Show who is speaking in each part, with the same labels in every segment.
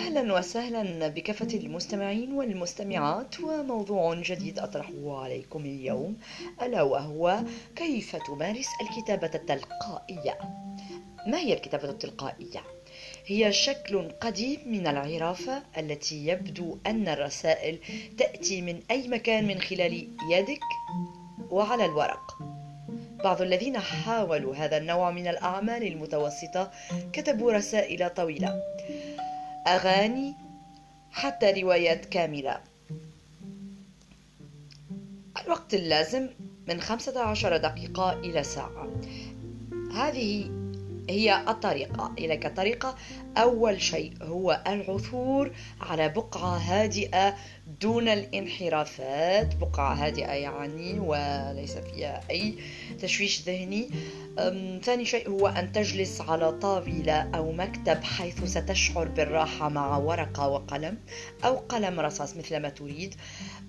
Speaker 1: أهلا وسهلا بكافة المستمعين والمستمعات وموضوع جديد أطرحه عليكم اليوم. ألا وهو كيف تمارس الكتابة التلقائية؟ ما هي الكتابة التلقائية؟ هي شكل قديم من العرافة التي يبدو أن الرسائل تأتي من أي مكان من خلال يدك وعلى الورق. بعض الذين حاولوا هذا النوع من الأعمال المتوسطة كتبوا رسائل طويلة. أغاني حتى روايات كاملة. الوقت اللازم من 15 دقيقة إلى ساعة. هذه هي الطريقة. إليك الطريقة. أول شيء هو العثور على بقعة هادئة دون الانحرافات. بقعة هادئة يعني وليس فيها أي تشويش ذهني. ثاني شيء هو أن تجلس على طاولة أو مكتب حيث ستشعر بالراحة مع ورقة وقلم أو قلم رصاص مثل ما تريد.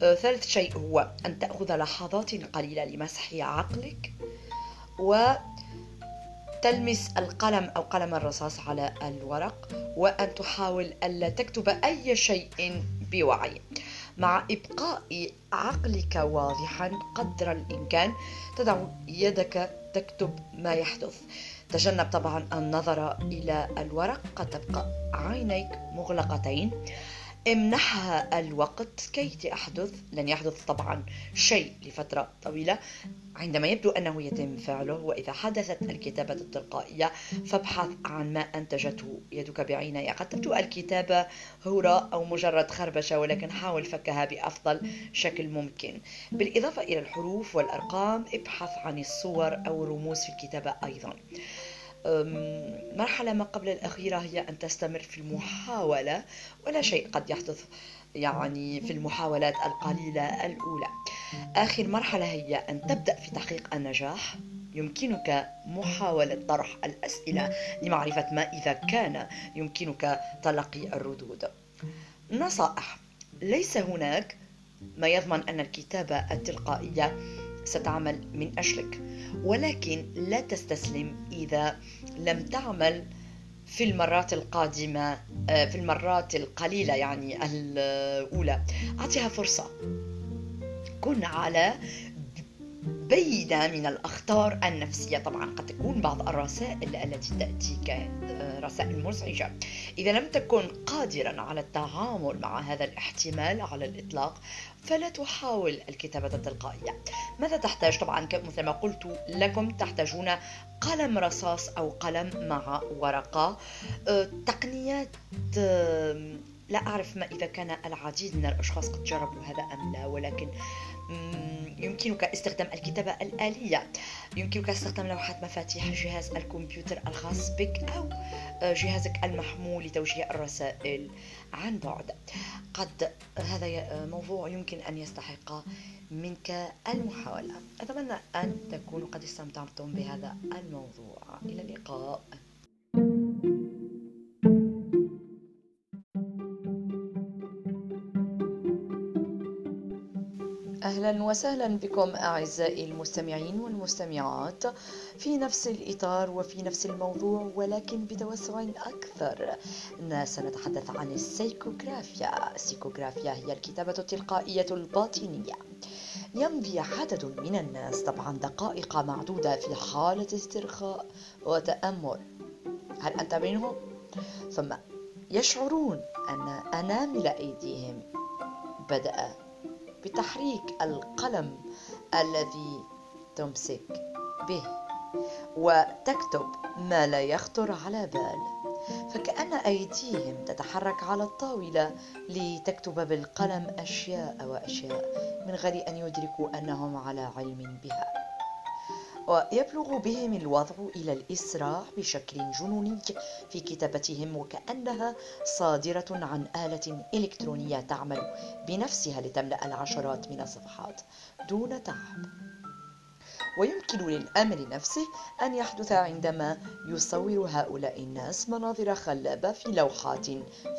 Speaker 1: أه، ثالث شيء هو أن تأخذ لحظات قليلة لمسح عقلك. و تلمس القلم أو قلم الرصاص على الورق وأن تحاول ألا تكتب أي شيء بوعي. مع إبقاء عقلك واضحا قدر الإمكان تضع يدك تكتب ما يحدث. تجنب طبعا النظر إلى الورق قد تبقى عينيك مغلقتين. امنحها الوقت كي تحدث لن يحدث طبعا شيء لفترة طويلة. عندما يبدو أنه يتم فعله وإذا حدثت الكتابة التلقائية فابحث عن ما أنتجته. يدك بعيني. قد تبدو الكتابة هراء أو مجرد خربشة ولكن حاول فكها بأفضل شكل ممكن. بالإضافة إلى الحروف والأرقام ابحث عن الصور أو الرموز في الكتابة أيضا. مرحلة ما قبل الأخيرة هي أن تستمر في المحاولة ولا شيء قد يحدث يعني في المحاولات القليلة الأولى. آخر مرحلة هي أن تبدأ في تحقيق النجاح. يمكنك محاولة طرح الأسئلة لمعرفة ما إذا كان يمكنك تلقي الردود. نصائح. ليس هناك ما يضمن أن الكتابة التلقائية ستعمل من أجلك. ولكن لا تستسلم إذا لم تعمل في المرات القادمة آه، في المرات القليلة يعني الأولى. أعطيها فرصة. كن على بينة من الأخطار النفسية. طبعا قد تكون بعض الرسائل التي تأتيك آه، رسائل مزعجة. إذا لم تكن قادرا على التعامل مع هذا الاحتمال على الإطلاق فلا تحاول الكتابة التلقائية. ماذا تحتاج؟ طبعا مثل ما قلت لكم تحتاجون قلم رصاص أو قلم مع ورقة. آه، تقنيات آه، لا أعرف ما إذا كان العديد من الأشخاص قد جربوا هذا أم لا ولكن يمكنك استخدام الكتابة الآلية. يمكنك استخدام لوحات مفاتيح جهاز الكمبيوتر الخاص بك أو آه، جهازك المحمول لتوجيه الرسائل. عن بعد. قد هذا موضوع يمكن أن يستحق منك المحاولة. أتمنى أن تكونوا قد استمتعتم بهذا الموضوع. إلى اللقاء. أهلا وسهلا بكم أعزائي المستمعين والمستمعات في نفس الإطار وفي نفس الموضوع ولكن بتوسع أكثر. سنتحدث عن السيكوغرافيا. السيكوغرافيا هي الكتابة التلقائية الباطنية. يمضي عدد من الناس طبعا دقائق معدودة في حالة استرخاء وتأمل. هل أنت منهم؟ ثم يشعرون أن أنامل أيديهم. بدأ بتحريك القلم الذي تمسك به وتكتب ما لا يخطر على بال. فكأن أيديهم تتحرك على الطاولة لتكتب بالقلم أشياء وأشياء من غير أن يدركوا أنهم على علم بها. ويبلغ بهم الوضع إلى الإسراع بشكل جنوني في كتابتهم وكأنها صادرة عن آلة إلكترونية تعمل بنفسها لتملأ العشرات من الصفحات دون تعب. ويمكن للأمر نفسه أن يحدث عندما يصور هؤلاء الناس مناظر خلابة في لوحات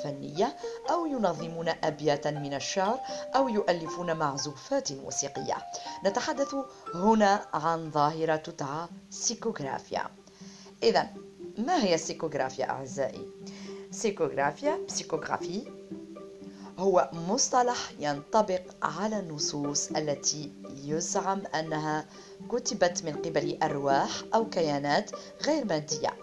Speaker 1: فنية أو ينظمون أبياتا من الشعر أو يؤلفون معزوفات موسيقية نتحدث هنا عن ظاهرة تدعى سيكوغرافيا إذا ما هي السيكوغرافيا أعزائي؟ سيكوغرافيا psychography هو مصطلح ينطبق على النصوص التي يزعم أنها كتبت من قبل أرواح أو كيانات غير مادية.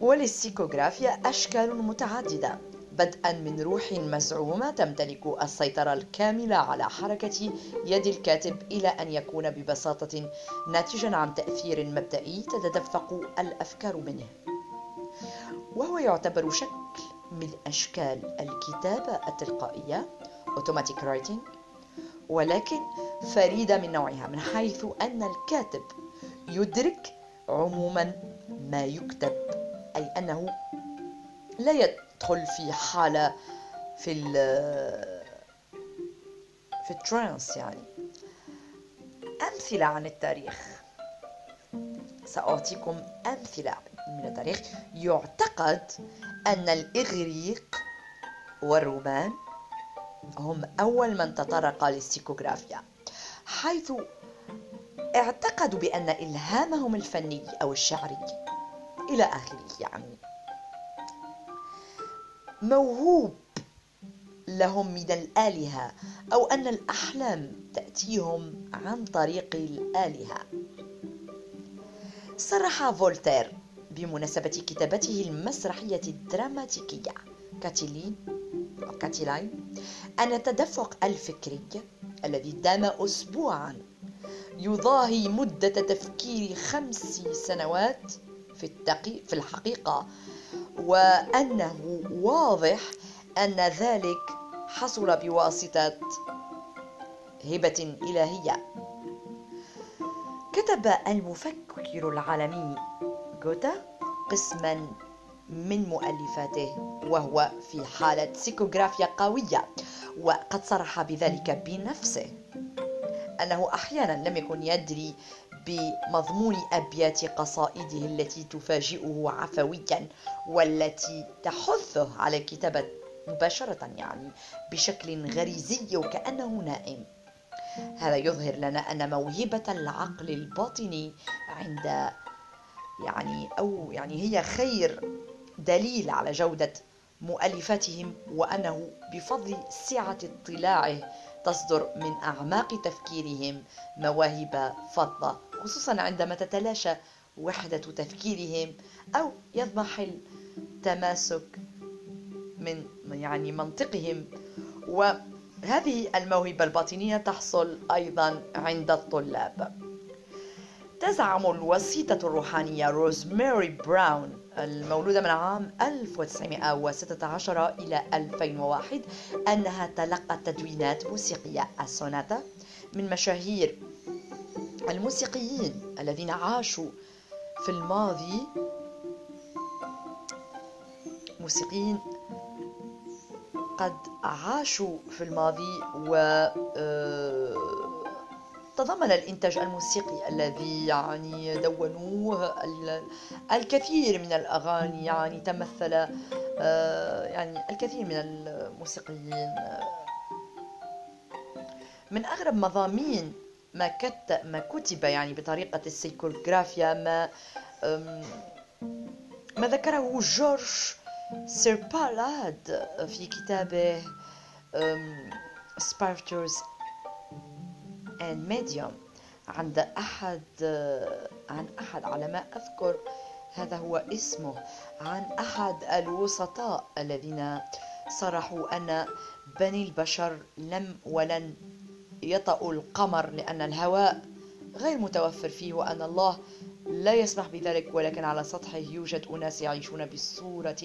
Speaker 1: وللسيكوغرافيا أشكال متعددة بدءا من روح مزعومة تمتلك السيطرة الكاملة على حركة يد الكاتب إلى أن يكون ببساطة ناتجا عن تأثير مبدئي تتدفق الأفكار منه. وهو يعتبر شكل من أشكال الكتابة التلقائية automatic writing ولكن فريدة من نوعها من حيث أن الكاتب يدرك عموما ما يكتب أي أنه لا يدخل في حالة في ال في ال trance يعني. أمثلة عن التاريخ. سأعطيكم أمثلة. من التاريخ يعتقد أن الإغريق والرومان هم أول من تطرق للسيكوغرافيا حيث اعتقدوا بأن إلهامهم الفني أو الشعري إلى آخره يعني. موهوب لهم من الآلهة أو أن الأحلام تأتيهم عن طريق الآلهة. صرح فولتير بمناسبة كتابته المسرحية الدراماتيكية. كاتيلين أو كاتيلاين أن التدفق الفكري الذي دام أسبوعا يضاهي مدة تفكير خمس سنوات في, التقي في الحقيقة وأنه واضح أن ذلك حصل بواسطة هبة إلهية. كتب المفكر العالمي جوتا قسما من مؤلفاته وهو في حالة سيكوغرافيا قوية وقد صرح بذلك بنفسه. أنه أحيانا لم يكن يدري بمضمون أبيات قصائده التي تفاجئه عفويا والتي تحثه على الكتابة مباشرة يعني بشكل غريزي وكأنه نائم. هذا يظهر لنا أن موهبة العقل الباطني عند يعني أو يعني هي خير دليل على جودة مؤلفاتهم وأنه بفضل سعة اطلاعه تصدر من أعماق تفكيرهم مواهب فضة خصوصا عندما تتلاشى وحدة تفكيرهم أو يضمحل تماسك من يعني منطقهم. وهذه الموهبة الباطنية تحصل أيضا عند الطلاب. تزعم الوسيطة الروحانية روزماري براون المولودة من عام 1916 إلى 2001 أنها تلقت تدوينات موسيقية السوناتا من مشاهير الموسيقيين الذين عاشوا في الماضي موسيقيين قد عاشوا في الماضي و آه، تضمن الإنتاج الموسيقي الذي يعني دونوه الكثير من الأغاني يعني تمثل آه، يعني الكثير من الموسيقيين. من أغرب مضامين ما ما كتب يعني بطريقة السيكوغرافيا ما ما ذكره جورج سيربالاد في كتابه سبارترز and medium. عند أحد عن أحد على ما أذكر هذا هو اسمه. عن أحد الوسطاء الذين صرحوا أن بني البشر لم ولن يطأوا القمر لأن الهواء غير متوفر فيه وأن الله لا يسمح بذلك ولكن على سطحه يوجد أناس يعيشون بصورة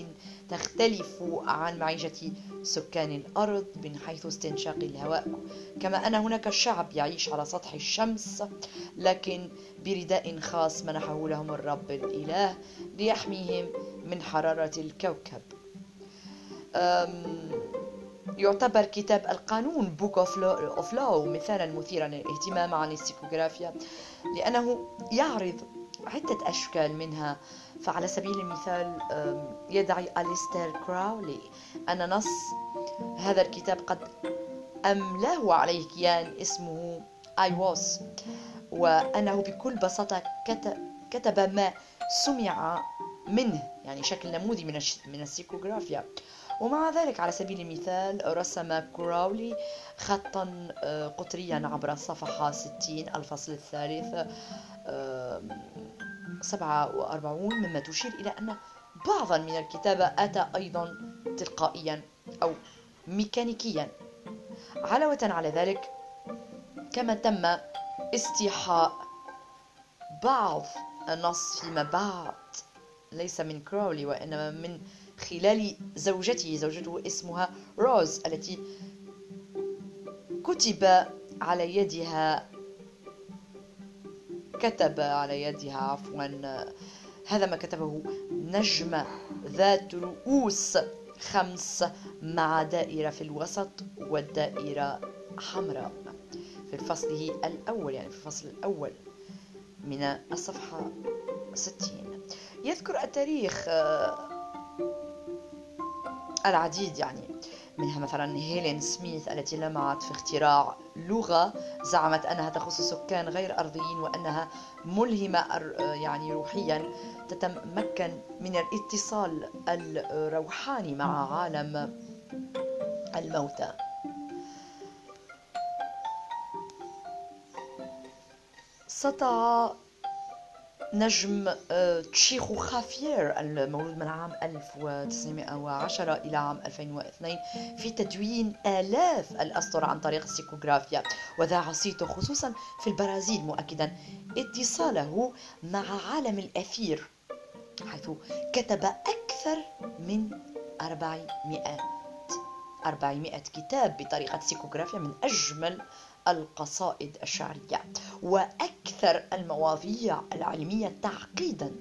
Speaker 1: تختلف عن معيشة سكان الأرض من حيث استنشاق الهواء. كما أن هناك شعب يعيش على سطح الشمس لكن برداء خاص منحه لهم الرب الإله ليحميهم من حرارة الكوكب. يعتبر كتاب القانون Book of Law مثالا مثيرا للاهتمام عن السيكوغرافيا لأنه يعرض عدة أشكال منها. فعلى سبيل المثال يدعي أليستير كراولي أن نص هذا الكتاب قد أملاه عليه كيان اسمه I was وأنه بكل بساطة كتب ما سمع منه يعني شكل نموذي من من السيكوغرافيا. ومع ذلك على سبيل المثال رسم كراولي خطا آه، قطريا عبر الصفحة 60 الفصل الثالث 47 مما تشير إلى أن بعضا من الكتابة أتى أيضا تلقائيا أو ميكانيكيا. علاوة على ذلك كما تم استيحاء بعض النص فيما بعد ليس من كراولي وإنما من خلال زوجته زوجته اسمها روز التي كتب على يدها كتب على يدها عفوا هذا ما كتبه نجمة ذات رؤوس خمس مع دائرة في الوسط والدائرة حمراء. في فصله الأول يعني في الفصل الأول من الصفحة 60 يذكر التاريخ العديد يعني. منها مثلا هيلين سميث التي لمعت في اختراع لغة زعمت أنها تخص سكان غير أرضيين وأنها ملهمة يعني روحيا تتمكن من الاتصال الروحاني مع عالم الموتى. سطع نجم آه، تشيخو خافير المولود من عام 1910 إلى عام 2002 في تدوين آلاف الأسطر عن طريق السيكوغرافيا. وذاع صيته خصوصا في البرازيل مؤكدا اتصاله مع عالم الأثير حيث كتب أكثر من 400 400 كتاب بطريقة سيكوغرافيا من أجمل القصائد الشعرية وأكثر المواضيع العلمية تعقيدا.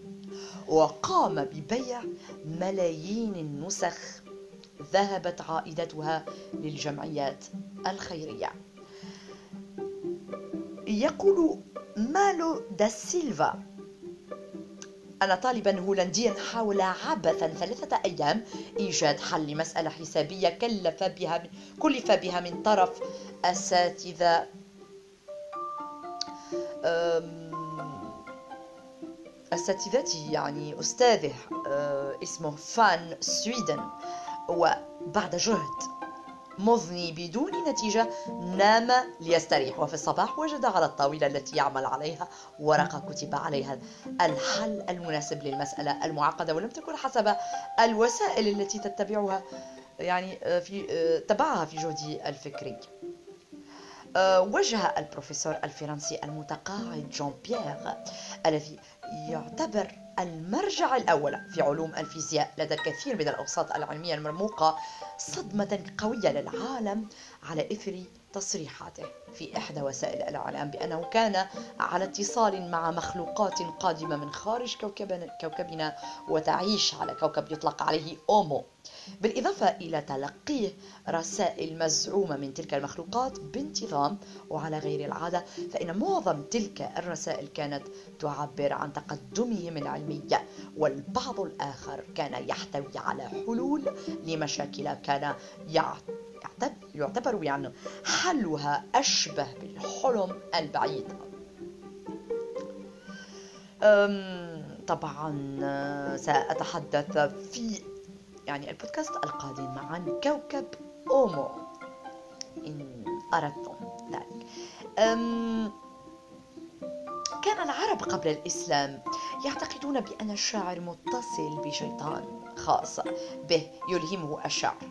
Speaker 1: وقام ببيع ملايين النسخ ذهبت عائدتها للجمعيات الخيرية. يقول مالو دا سيلفا أن طالبا هولنديا حاول عبثا ثلاثة أيام إيجاد حل لمسألة حسابية كلف بها من كلف بها من طرف أساتذة أساتذته يعني أستاذه أه، اسمه فان سويدن. وبعد جهد مضني بدون نتيجة. نام ليستريح. وفي الصباح وجد على الطاولة التي يعمل عليها ورقة كتب عليها الحل المناسب للمسألة المعقدة ولم تكن حسب الوسائل التي تتبعها يعني آه، في آه، تبعها في جهدي الفكري. آه، وجه البروفيسور الفرنسي المتقاعد جون بيير الذي يعتبر المرجع الأول في علوم الفيزياء. لدى الكثير من الأوساط العلمية المرموقة صدمة قوية للعالم على إثر تصريحاته في إحدى وسائل الإعلام بأنه كان على اتصال مع مخلوقات قادمة من خارج كوكبنا وتعيش على كوكب يطلق عليه أومو. بالإضافة إلى تلقيه رسائل مزعومة من تلك المخلوقات بانتظام وعلى غير العادة فإن معظم تلك الرسائل كانت تعبر عن تقدمهم العلمي والبعض الآخر كان يحتوي على حلول لمشاكل كان يعتبر يعني حلها أشبه بالحلم البعيد. طبعا سأتحدث في يعني البودكاست القادم عن كوكب أومو. إن أردتم ذلك. كان العرب قبل الإسلام يعتقدون بأن الشاعر متصل بشيطان خاص به يلهمه الشعر.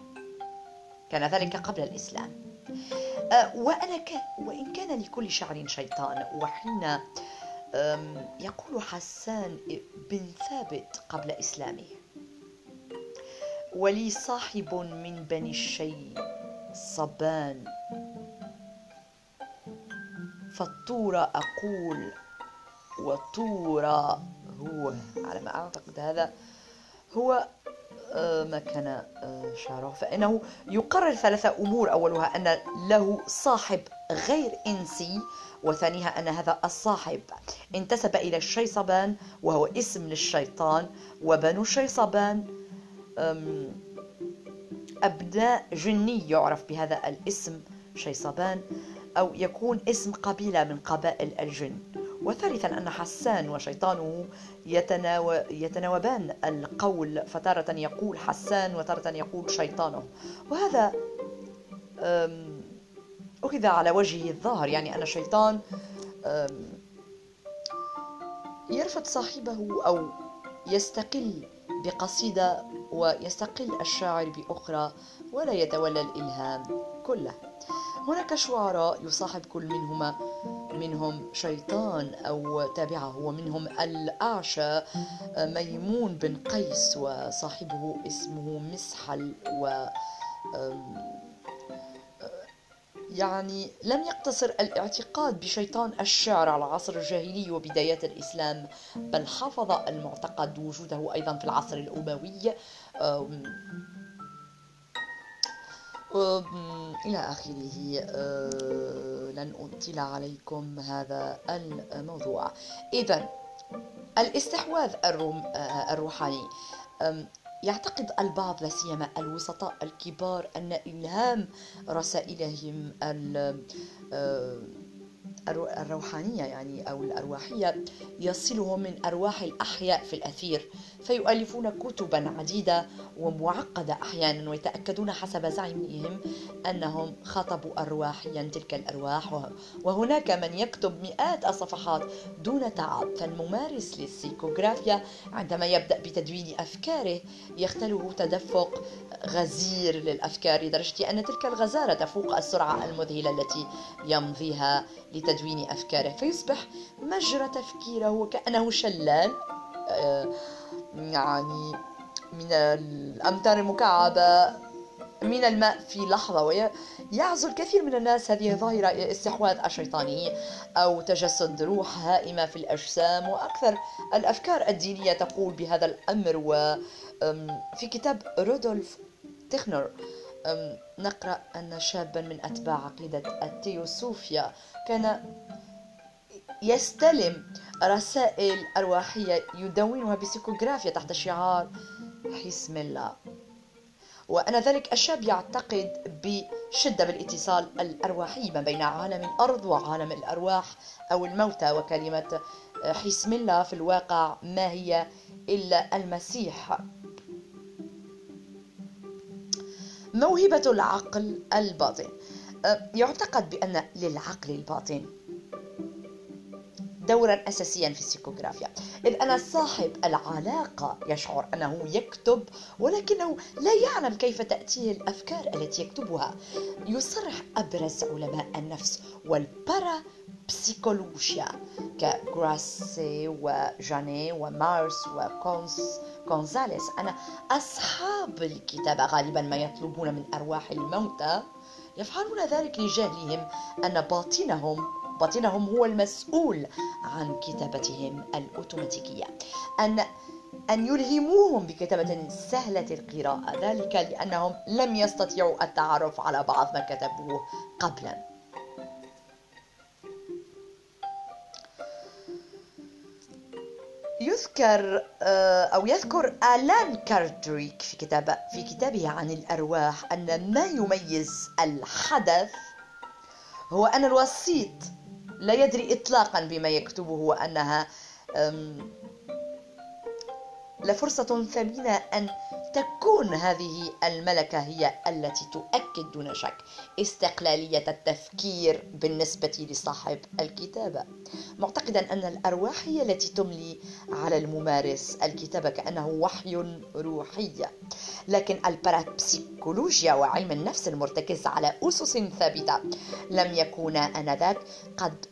Speaker 1: كان ذلك قبل الإسلام. أه، وأنا ك... وإن كان لكل شعر شيطان. وحين يقول حسان بن ثابت قبل إسلامه. ولي صاحب من بني الشي صبان. فالطور أقول وطورا هو على ما أعتقد هذا هو آه، ما كان آه، شعره. فإنه يقرر ثلاثة أمور. أولها أن له صاحب غير إنسي وثانيها أن هذا الصاحب انتسب إلى الشيصبان وهو اسم للشيطان وبنو الشيصبان أبناء جني يعرف بهذا الاسم شيصبان أو يكون اسم قبيلة من قبائل الجن. وثالثا أن حسان وشيطانه يتناوبان القول فتارة يقول حسان وتارة يقول شيطانه. وهذا أخذ على وجهه الظاهر يعني أن الشيطان يرفض صاحبه أو يستقل بقصيدة ويستقل الشاعر بأخرى ولا يتولى الإلهام كله. هناك شعراء يصاحب كل منهما منهم شيطان أو تابعه ومنهم الأعشى ميمون بن قيس وصاحبه اسمه مسحل و يعني لم يقتصر الاعتقاد بشيطان الشعر على العصر الجاهلي وبدايات الإسلام بل حافظ المعتقد وجوده أيضا في العصر الأموي إلى آخره. أه، لن أطيل عليكم هذا الموضوع. إذا الاستحواذ الروحاني. يعتقد البعض لا سيما الوسطاء الكبار أن إلهام رسائلهم الروحانية يعني أو الأرواحية يصلهم من أرواح الأحياء في الأثير. فيؤلفون كتبا عديدة ومعقدة أحيانا ويتأكدون حسب زعمهم أنهم خاطبوا أرواحيا تلك الأرواح. وهناك من يكتب مئات الصفحات دون تعب. فالممارس للسيكوغرافيا عندما يبدأ بتدوين أفكاره يختله تدفق غزير للأفكار لدرجة أن تلك الغزارة تفوق السرعة المذهلة التي يمضيها لتدوين أفكاره. فيصبح مجرى تفكيره وكأنه شلال آه، يعني من الأمتار المكعبة من الماء في لحظة ويعزو الكثير من الناس هذه الظاهرة استحواذ الشيطاني أو تجسد روح هائمة في الأجسام. وأكثر الأفكار الدينية تقول بهذا الأمر وفي كتاب رودولف تيخنر نقرأ أن شابا من أتباع عقيدة التيوسوفيا كان يستلم رسائل أرواحية يدونها بسيكوغرافيا تحت شعار حسم الله. وأن ذلك الشاب يعتقد بشدة بالاتصال الأرواحي ما بين عالم الأرض وعالم الأرواح أو الموتى وكلمة حسم الله في الواقع ما هي إلا المسيح. موهبة العقل الباطن. أه، يعتقد بأن للعقل الباطن دورا أساسيا في السيكوغرافيا. إذ أن صاحب العلاقة يشعر أنه يكتب ولكنه لا يعلم كيف تأتيه الأفكار التي يكتبها. يصرح أبرز علماء النفس والبارا بسيكولوجيا كغراسي وجاني ومارس وكونس كونزاليس. أن أصحاب الكتابة غالبا ما يطلبون من أرواح الموتى يفعلون ذلك لجهلهم أن باطنهم باطنهم هو المسؤول عن كتابتهم الأوتوماتيكية. أن أن يلهموهم بكتابة سهلة القراءة. ذلك لأنهم لم يستطيعوا التعرف على بعض ما كتبوه قبلا. يذكر آه، أو يذكر آلان كاردريك في كتاب في كتابه عن الأرواح أن ما يميز الحدث هو أن الوسيط لا يدري إطلاقا بما يكتبه وأنها لفرصة ثمينة أن تكون هذه الملكة هي التي تؤكد دون شك استقلالية التفكير بالنسبة لصاحب الكتابة. معتقدا أن الأرواح هي التي تملي على الممارس الكتابة كأنه وحي روحي. لكن البارابسيكولوجيا وعلم النفس المرتكز على أسس ثابتة لم يكونا آنذاك قد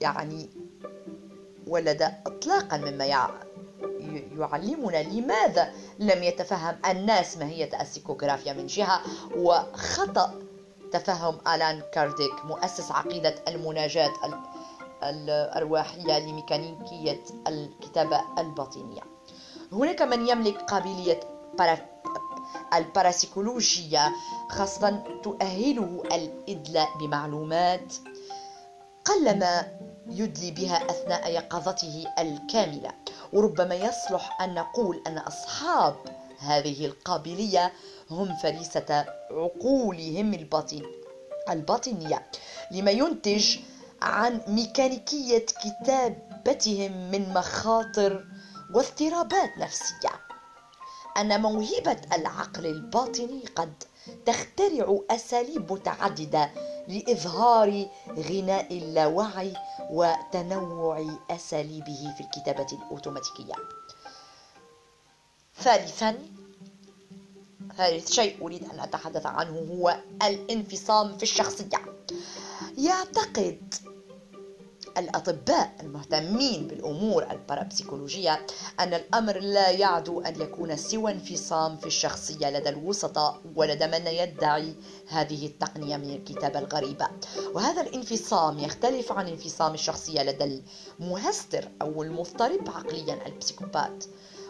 Speaker 1: يعني ولد إطلاقا مما يعلمنا لماذا لم يتفهم الناس ماهية السيكوغرافيا من جهة وخطأ تفهم آلان كارديك مؤسس عقيدة المناجاة الأرواحية لميكانيكية الكتابة الباطنية. هناك من يملك قابلية الباراسيكولوجية خاصة تؤهله الإدلاء بمعلومات قلما يدلي بها أثناء يقظته الكاملة. وربما يصلح أن نقول أن أصحاب هذه القابلية هم فريسة عقولهم الباطن. الباطنية لما ينتج عن ميكانيكية كتابتهم من مخاطر واضطرابات نفسية. أن موهبة العقل الباطني قد تخترع أساليب متعددة لإظهار غناء اللاوعي وتنوع أساليبه في الكتابة الأوتوماتيكية. ثالثا ثالث شيء أريد أن أتحدث عنه هو الانفصام في الشخصية. يعتقد الأطباء المهتمين بالأمور البارابسيكولوجية أن الأمر لا يعدو أن يكون سوى انفصام في الشخصية لدى الوسطاء ولدى من يدعي هذه التقنية من الكتابة الغريبة وهذا الانفصام يختلف عن انفصام الشخصية لدى المهستر أو المضطرب عقليا البسيكوبات.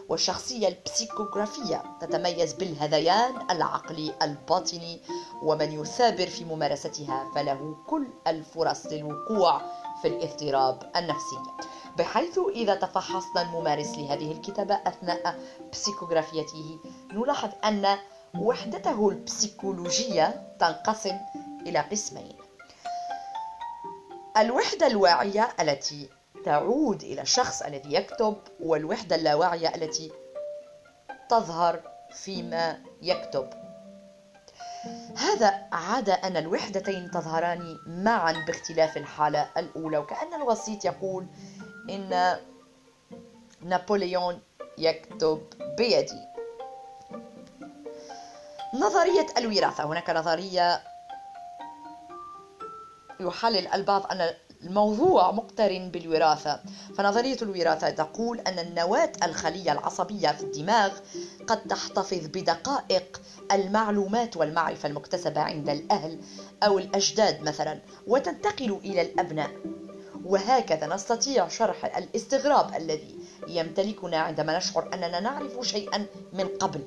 Speaker 1: والشخصية البسيكوغرافية تتميز بالهذيان العقلي الباطني ومن يثابر في ممارستها فله كل الفرص للوقوع في الاضطراب النفسي. بحيث إذا تفحصنا الممارس لهذه الكتابة أثناء بسيكوغرافيته نلاحظ أن وحدته البسيكولوجية تنقسم إلى قسمين. الوحدة الواعية التي تعود إلى الشخص الذي يكتب والوحدة اللاواعية التي تظهر فيما يكتب. هذا عدا أن الوحدتين تظهران معا باختلاف الحالة الأولى وكأن الوسيط يقول إن نابليون يكتب بيدي. نظرية الوراثة. هناك نظرية يحلل البعض أن الموضوع مقترن بالوراثة. فنظرية الوراثة تقول أن النواة الخلية العصبية في الدماغ قد تحتفظ بدقائق المعلومات والمعرفة المكتسبة عند الأهل أو الأجداد مثلا وتنتقل إلى الأبناء. وهكذا نستطيع شرح الاستغراب الذي يمتلكنا عندما نشعر أننا نعرف شيئا من قبل.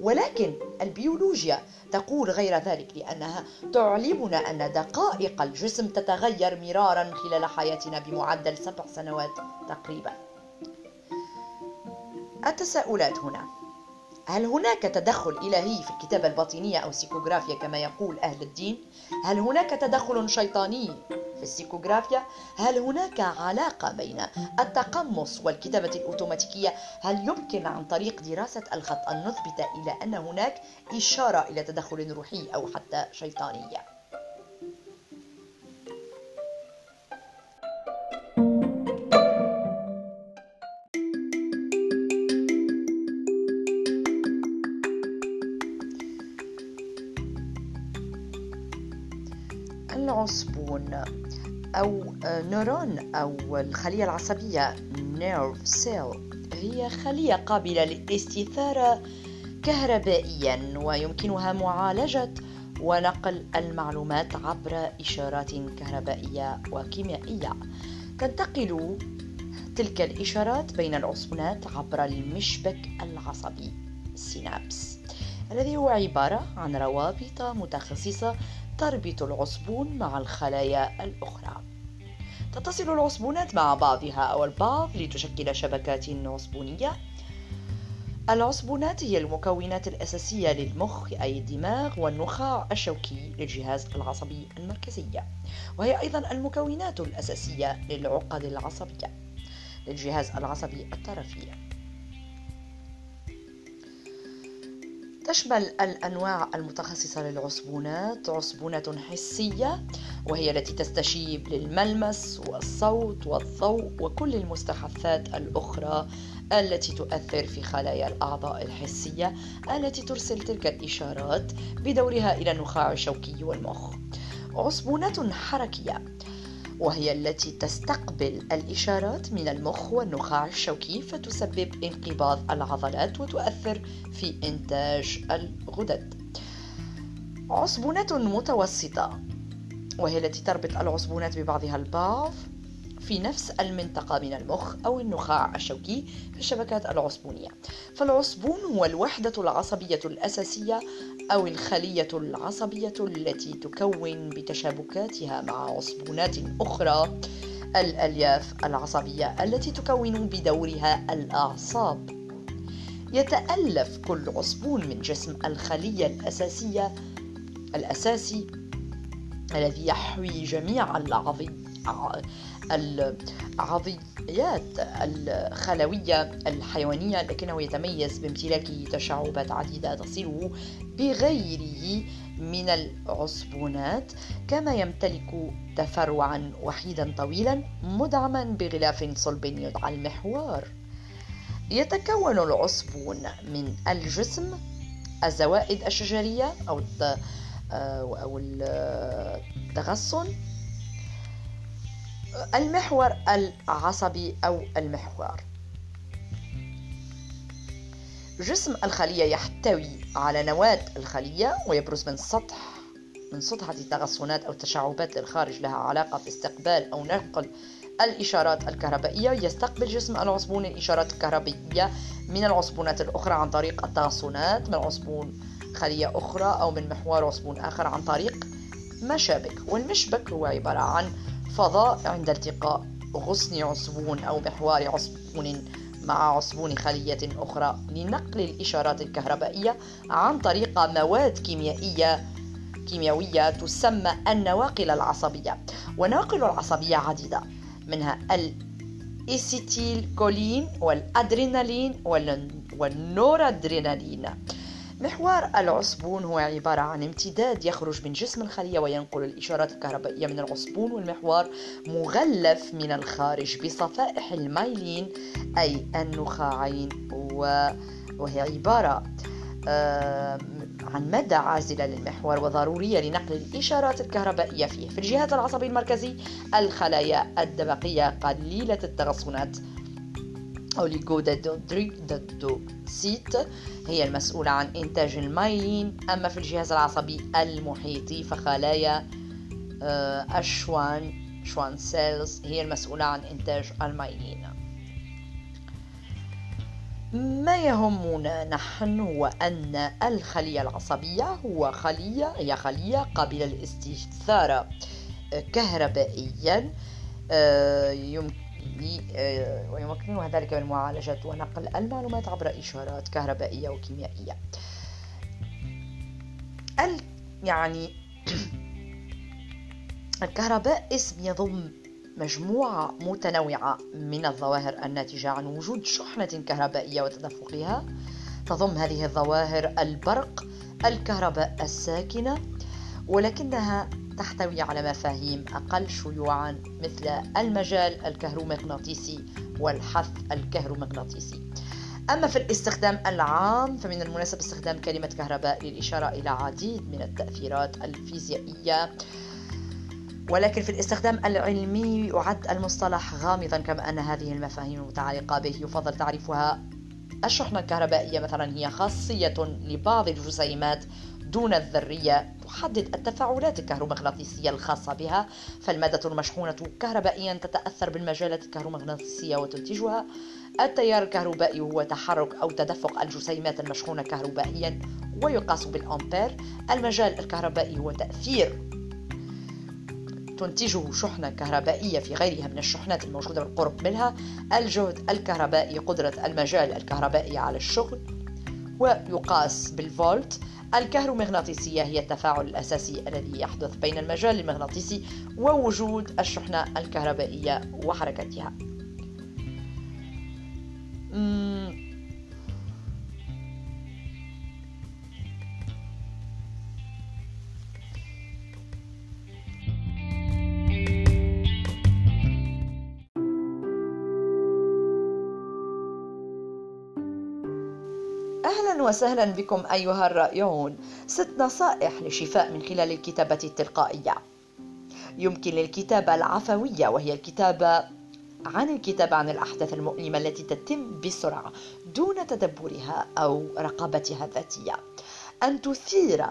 Speaker 1: ولكن البيولوجيا تقول غير ذلك لأنها تعلمنا أن دقائق الجسم تتغير مرارا خلال حياتنا بمعدل سبع سنوات تقريبا التساؤلات هنا هل هناك تدخل إلهي في الكتابة الباطنية أو السيكوغرافيا كما يقول أهل الدين؟ هل هناك تدخل شيطاني في السيكوغرافيا؟ هل هناك علاقة بين التقمص والكتابة الأوتوماتيكية؟ هل يمكن عن طريق دراسة الخط أن نثبت إلى أن هناك إشارة إلى تدخل روحي أو حتى شيطانية؟ neuron أو الخلية العصبية nerve cell هي خلية قابلة للاستثارة كهربائيا ويمكنها معالجة ونقل المعلومات عبر إشارات كهربائية وكيميائية. تنتقل تلك الإشارات بين العصبونات عبر المشبك العصبي synapse الذي هو عبارة عن روابط متخصصة تربط العصبون مع الخلايا الأخرى. تتصل العصبونات مع بعضها أو البعض لتشكل شبكات عصبونية. العصبونات هي المكونات الأساسية للمخ أي الدماغ والنخاع الشوكي للجهاز العصبي المركزي وهي أيضا المكونات الأساسية للعقد العصبية للجهاز العصبي الطرفي. تشمل الأنواع المتخصصة للعصبونات عصبونة حسية وهي التي تستجيب للملمس والصوت والضوء وكل المستحثات الأخرى التي تؤثر في خلايا الأعضاء الحسية التي ترسل تلك الإشارات بدورها إلى النخاع الشوكي والمخ. عصبونة حركية وهي التي تستقبل الإشارات من المخ والنخاع الشوكي فتسبب انقباض العضلات وتؤثر في إنتاج الغدد. عصبونات متوسطة وهي التي تربط العصبونات ببعضها البعض في نفس المنطقة من المخ أو النخاع الشوكي في الشبكات العصبونية فالعصبون هو الوحدة العصبية الأساسية أو الخلية العصبية التي تكون بتشابكاتها مع عصبونات أخرى الألياف العصبية التي تكون بدورها الأعصاب. يتألف كل عصبون من جسم الخلية الأساسية الأساسي الذي يحوي جميع العضيات الخلوية الحيوانية لكنه يتميز بامتلاكه تشعبات عديدة تصله بغيره من العصبونات كما يمتلك تفرعا وحيدا طويلا مدعما بغلاف صلب يدعى المحور. يتكون العصبون من الجسم الزوائد الشجرية أو أو التغصن المحور العصبي أو المحور. جسم الخلية يحتوي على نواة الخلية ويبرز من سطح من سطحة تغصنات أو تشعبات للخارج لها علاقة في استقبال أو نقل الإشارات الكهربائية. يستقبل جسم العصبون الإشارات الكهربائية من العصبونات الأخرى عن طريق التغصنات من عصبون خلية أخرى أو من محور عصبون آخر عن طريق مشابك. والمشبك هو عبارة عن فضاء عند التقاء غصن عصبون أو محور عصبون مع عصبون خلية أخرى. لنقل الإشارات الكهربائية عن طريق مواد كيميائية كيميائية تسمى النواقل العصبية. ونواقل العصبية عديدة منها الإيسيتيل كولين والأدرينالين والنورادرينالين. محور العصبون هو عبارة عن امتداد يخرج من جسم الخلية وينقل الإشارات الكهربائية من العصبون والمحور مغلف من الخارج بصفائح المايلين أي النخاعين وهي عبارة عن مادة عازلة للمحور وضرورية لنقل الإشارات الكهربائية فيه. في الجهاز العصبي المركزي الخلايا الدبقية قليلة التغصنات oligodendrocyte هي المسؤولة عن إنتاج المايلين. أما في الجهاز العصبي المحيطي فخلايا آه، الشوان Schwann cells هي المسؤولة عن إنتاج المايلين. ما يهمنا نحن هو أن الخلية العصبية هو خلية هي خلية قابلة للاستثارة كهربائيا آه، يمكن آه، ويمكنها ذلك من معالجة ونقل المعلومات عبر إشارات كهربائية وكيميائية. ال يعني الكهرباء اسم يضم مجموعة متنوعة من الظواهر الناتجة عن وجود شحنة كهربائية وتدفقها. تضم هذه الظواهر البرق الكهرباء الساكنة ولكنها تحتوي على مفاهيم أقل شيوعا مثل المجال الكهرومغناطيسي والحث الكهرومغناطيسي. أما في الاستخدام العام فمن المناسب استخدام كلمة كهرباء للإشارة إلى عديد من التأثيرات الفيزيائية. ولكن في الاستخدام العلمي يعد المصطلح غامضا كما أن هذه المفاهيم المتعلقة به. يفضل تعريفها الشحنة الكهربائية مثلا هي خاصية لبعض الجسيمات دون الذرية. تحدد التفاعلات الكهرومغناطيسية الخاصة بها فالمادة المشحونة كهربائيا تتأثر بالمجالات الكهرومغناطيسية وتنتجها. التيار الكهربائي هو تحرك أو تدفق الجسيمات المشحونة كهربائيا ويقاس بالأمبير. المجال الكهربائي هو تأثير تنتجه شحنة كهربائية في غيرها من الشحنات الموجودة بالقرب منها. الجهد الكهربائي قدرة المجال الكهربائي على الشغل ويقاس بالفولت. الكهرومغناطيسية هي التفاعل الأساسي الذي يحدث بين المجال المغناطيسي ووجود الشحنة الكهربائية وحركتها. أهلا وسهلا بكم أيها الرائعون. ست نصائح للشفاء من خلال الكتابة التلقائية. يمكن للكتابة العفوية وهي الكتابة عن الكتابة عن الأحداث المؤلمة التي تتم بسرعة دون تدبرها أو رقابتها الذاتية. أن تثير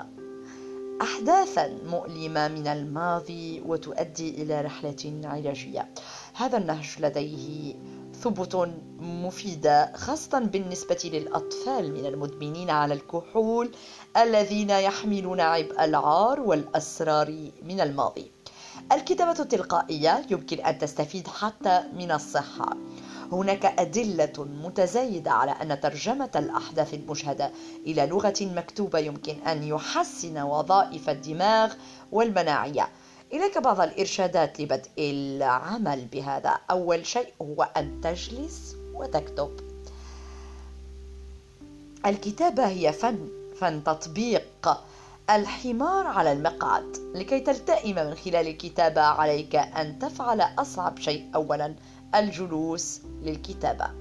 Speaker 1: أحداثا مؤلمة من الماضي وتؤدي إلى رحلة علاجية. هذا النهج لديه ثبوت مفيدة خاصة بالنسبة للأطفال من المدمنين على الكحول الذين يحملون عبء العار والأسرار من الماضي. الكتابة التلقائية يمكن أن تستفيد حتى من الصحة. هناك أدلة متزايدة على أن ترجمة الأحداث المشهدة إلى لغة مكتوبة يمكن أن يحسن وظائف الدماغ والمناعية. إليك بعض الإرشادات لبدء العمل بهذا. أول شيء هو أن تجلس وتكتب. الكتابة هي فن فن تطبيق الحمار على المقعد. لكي تلتئم من خلال الكتابة عليك أن تفعل أصعب شيء. أولا الجلوس للكتابة.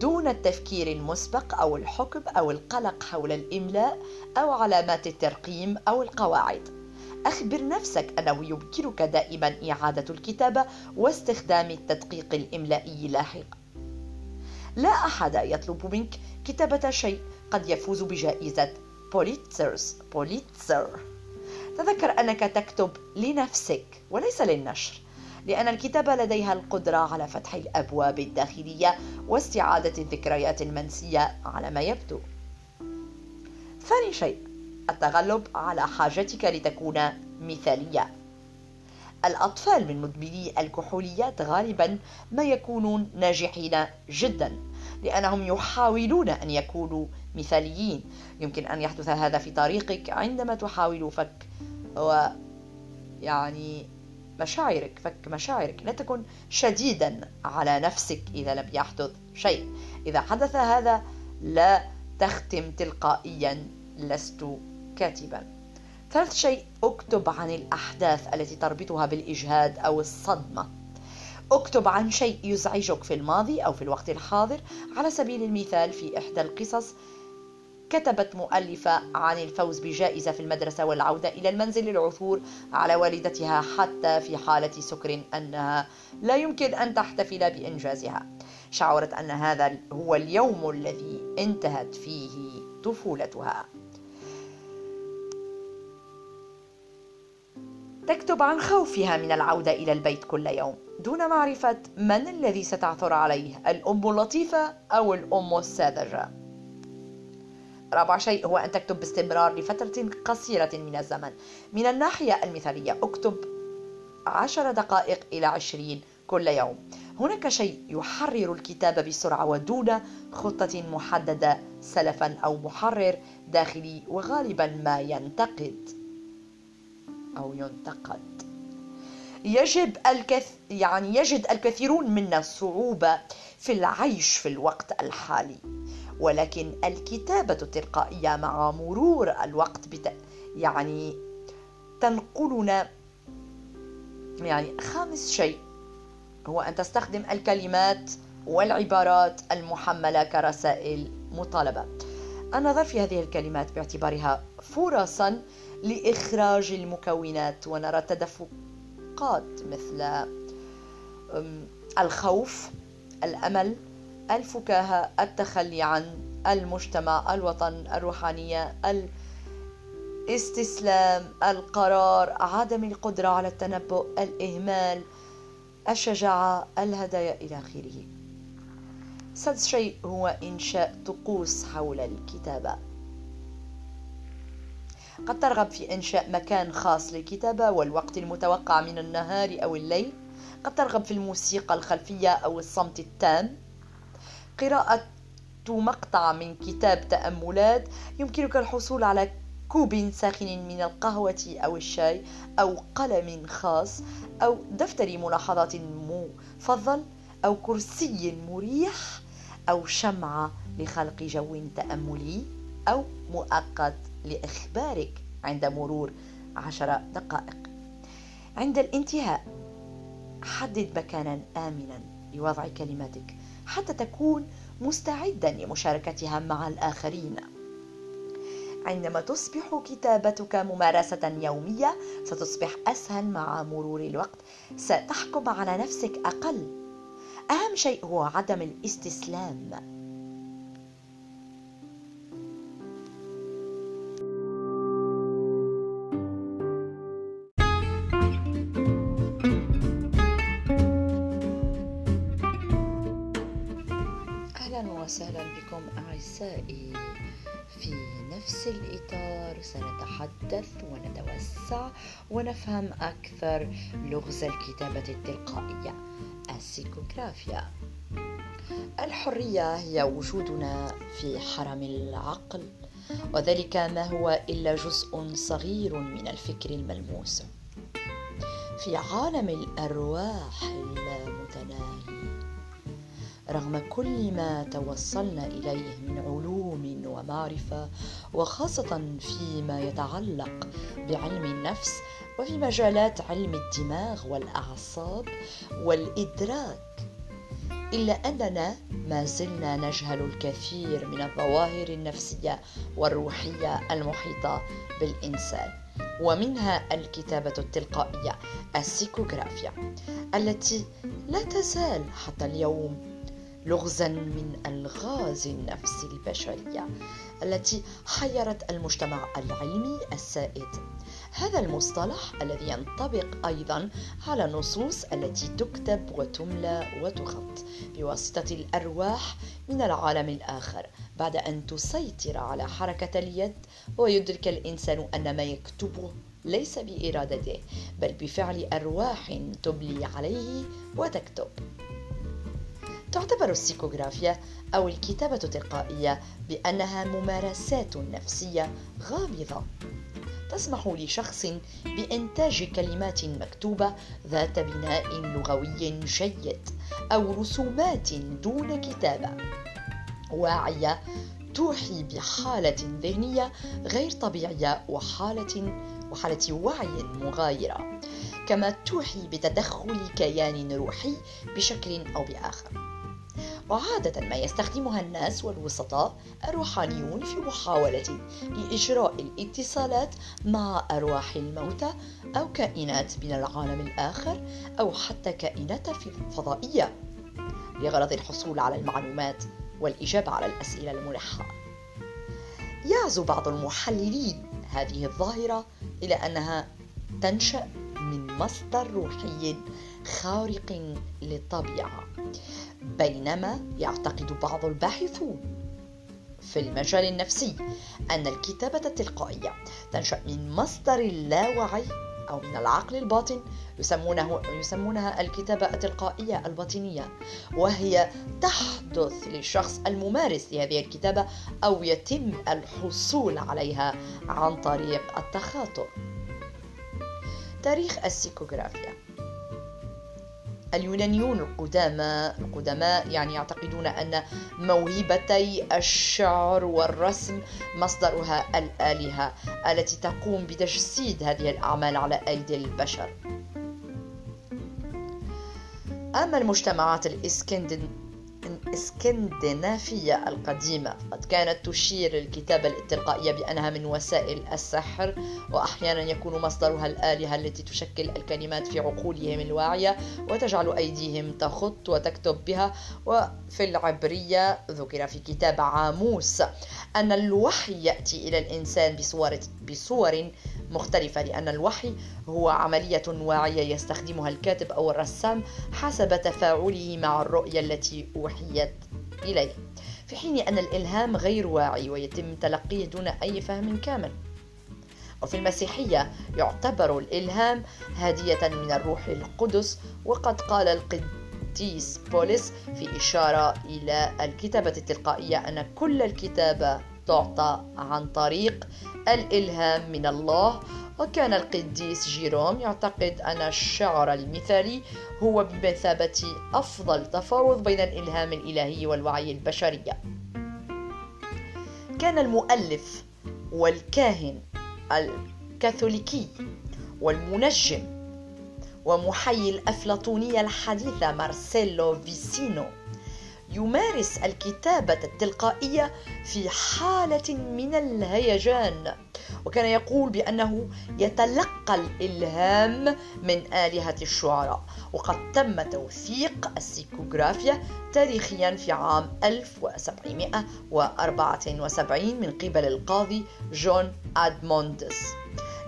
Speaker 1: دون التفكير المسبق أو الحكم أو القلق حول الإملاء أو علامات الترقيم أو القواعد. أخبر نفسك أنه يمكنك دائما إعادة الكتابة واستخدام التدقيق الإملائي لاحقا. لا أحد يطلب منك كتابة شيء قد يفوز بجائزة بوليتسرز بوليتسر تذكر أنك تكتب لنفسك وليس للنشر لأن الكتابة لديها القدرة على فتح الأبواب الداخلية واستعادة الذكريات المنسية على ما يبدو. ثاني شيء التغلب على حاجتك لتكون مثالية. الأطفال من مدمني الكحوليات غالبا ما يكونون ناجحين جدا لأنهم يحاولون أن يكونوا مثاليين. يمكن أن يحدث هذا في طريقك عندما تحاول فك و يعني مشاعرك فك مشاعرك. لا تكن شديدا على نفسك إذا لم يحدث شيء. إذا حدث هذا لا تختم تلقائيا لست كاتبا. ثالث شيء اكتب عن الأحداث التي تربطها بالإجهاد أو الصدمة. اكتب عن شيء يزعجك في الماضي أو في الوقت الحاضر. على سبيل المثال في إحدى القصص كتبت مؤلفة عن الفوز بجائزة في المدرسة والعودة إلى المنزل للعثور على والدتها حتى في حالة سكر أنها لا يمكن أن تحتفل بإنجازها. شعرت أن هذا هو اليوم الذي انتهت فيه طفولتها. تكتب عن خوفها من العودة إلى البيت كل يوم. دون معرفة من الذي ستعثر عليه؟ الأم اللطيفة أو الأم الساذجة؟ رابع شيء هو أن تكتب باستمرار لفترة قصيرة من الزمن. من الناحية المثالية اكتب عشر دقائق إلى عشرين كل يوم. هناك شيء يحرر الكتابة بسرعة ودون خطة محددة سلفا أو محرر داخلي وغالبا ما ينتقد. أو ينتقد. يجب الكث يعني يجد الكثيرون منا صعوبة في العيش في الوقت الحالي. ولكن الكتابة التلقائية مع مرور الوقت بت... يعني تنقلنا يعني خامس شيء هو أن تستخدم الكلمات والعبارات المحملة كرسائل مطالبة. النظر في هذه الكلمات باعتبارها فرصا لإخراج المكونات ونرى تدفقات مثل الخوف الأمل الفكاهة التخلي عن المجتمع الوطن الروحانية الاستسلام القرار عدم القدرة على التنبؤ الإهمال الشجاعة الهدايا إلى آخره. سادس شيء هو إنشاء طقوس حول الكتابة. قد ترغب في إنشاء مكان خاص للكتابة والوقت المتوقع من النهار أو الليل. قد ترغب في الموسيقى الخلفية أو الصمت التام. قراءة مقطع من كتاب تأملات يمكنك الحصول على كوب ساخن من القهوة أو الشاي أو قلم خاص أو دفتر ملاحظات مفضل أو كرسي مريح أو شمعة لخلق جو تأملي أو مؤقت. لإخبارك عند مرور عشر دقائق. عند الانتهاء حدد مكانا آمنا لوضع كلماتك حتى تكون مستعدا لمشاركتها مع الآخرين. عندما تصبح كتابتك ممارسة يومية ستصبح أسهل مع مرور الوقت. ستحكم على نفسك أقل. أهم شيء هو عدم الاستسلام. أعزائي في نفس الإطار سنتحدث ونتوسع ونفهم أكثر لغز الكتابة التلقائية. السيكوغرافيا الحرية هي وجودنا في حرم العقل وذلك ما هو إلا جزء صغير من الفكر الملموس. في عالم الأرواح اللامتناهي رغم كل ما توصلنا إليه من علوم ومعرفة وخاصة فيما يتعلق بعلم النفس وفي مجالات علم الدماغ والأعصاب والإدراك. إلا أننا ما زلنا نجهل الكثير من الظواهر النفسية والروحية المحيطة بالإنسان ومنها الكتابة التلقائية السيكوغرافيا التي لا تزال حتى اليوم لغزا من ألغاز النفس البشرية التي حيرت المجتمع العلمي السائد. هذا المصطلح الذي ينطبق أيضا على النصوص التي تكتب وتملى وتخط بواسطة الأرواح من العالم الآخر. بعد أن تسيطر على حركة اليد ويدرك الإنسان أن ما يكتبه ليس بإرادته بل بفعل أرواح تبلي عليه وتكتب. تعتبر السيكوغرافيا أو الكتابة التلقائية بأنها ممارسات نفسية غامضة. تسمح لشخص بإنتاج كلمات مكتوبة ذات بناء لغوي جيد أو رسومات دون كتابة. واعية توحي بحالة ذهنية غير طبيعية وحالة وحالة وعي مغايرة كما توحي بتدخل كيان روحي بشكل أو بآخر. وعادة ما يستخدمها الناس والوسطاء الروحانيون في محاولة لإجراء الاتصالات مع أرواح الموتى أو كائنات من العالم الآخر أو حتى كائنات فضائية لغرض الحصول على المعلومات والإجابة على الأسئلة الملحة. يعزو بعض المحللين هذه الظاهرة إلى أنها تنشأ من مصدر روحي خارق للطبيعة بينما يعتقد بعض الباحثون في المجال النفسي أن الكتابة التلقائية تنشأ من مصدر اللاوعي أو من العقل الباطن يسمونه يسمونها الكتابة التلقائية الباطنية وهي تحدث للشخص الممارس لهذه الكتابة أو يتم الحصول عليها عن طريق التخاطب تاريخ السيكوغرافيا اليونانيون القدامى القدماء يعني يعتقدون أن موهبتي الشعر والرسم مصدرها الآلهة التي تقوم بتجسيد هذه الأعمال على أيدي البشر. أما المجتمعات الإسكندن الإسكندنافية القديمة. قد كانت تشير الكتابة التلقائية بأنها من وسائل السحر وأحيانا يكون مصدرها الآلهة التي تشكل الكلمات في عقولهم الواعية وتجعل أيديهم تخط وتكتب بها. وفي العبرية ذكر في كتاب عاموس أن الوحي يأتي إلى الإنسان بصور, بصور مختلفة لأن الوحي هو عملية واعية يستخدمها الكاتب أو الرسام حسب تفاعله مع الرؤية التي أوحيت إليه في حين أن الإلهام غير واعي ويتم تلقيه دون أي فهم كامل. وفي المسيحية يعتبر الإلهام هدية من الروح القدس وقد قال القديس بولس في إشارة إلى الكتابة التلقائية أن كل الكتابة تعطى عن طريق الإلهام من الله. وكان القديس جيروم يعتقد أن الشعر المثالي هو بمثابة أفضل تفاوض بين الإلهام الإلهي والوعي البشري. كان المؤلف والكاهن الكاثوليكي والمنجم ومحيي الأفلاطونية الحديثة مارسيليو فيسينو. يمارس الكتابة التلقائية في حالة من الهيجان. وكان يقول بأنه يتلقى الإلهام من آلهة الشعراء وقد تم توثيق السيكوغرافيا تاريخيا في عام 1774 من قبل القاضي جون أدموندس.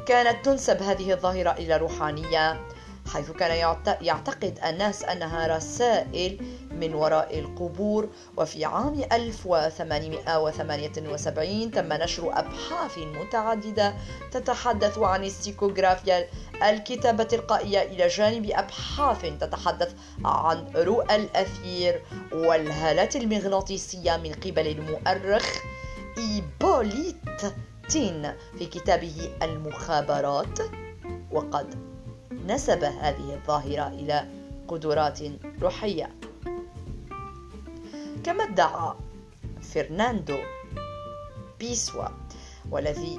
Speaker 1: كانت تنسب هذه الظاهرة إلى روحانية حيث كان يعتقد الناس أنها رسائل من وراء القبور. وفي عام 1878 تم نشر أبحاث متعددة تتحدث عن السيكوغرافيا الكتابة التلقائية إلى جانب أبحاث تتحدث عن رؤى الأثير والهالات المغناطيسية من قبل المؤرخ إيبوليت تين في كتابه المخابرات. وقد نسب هذه الظاهرة إلى قدرات روحية. كما ادعى فرناندو بيسوا والذي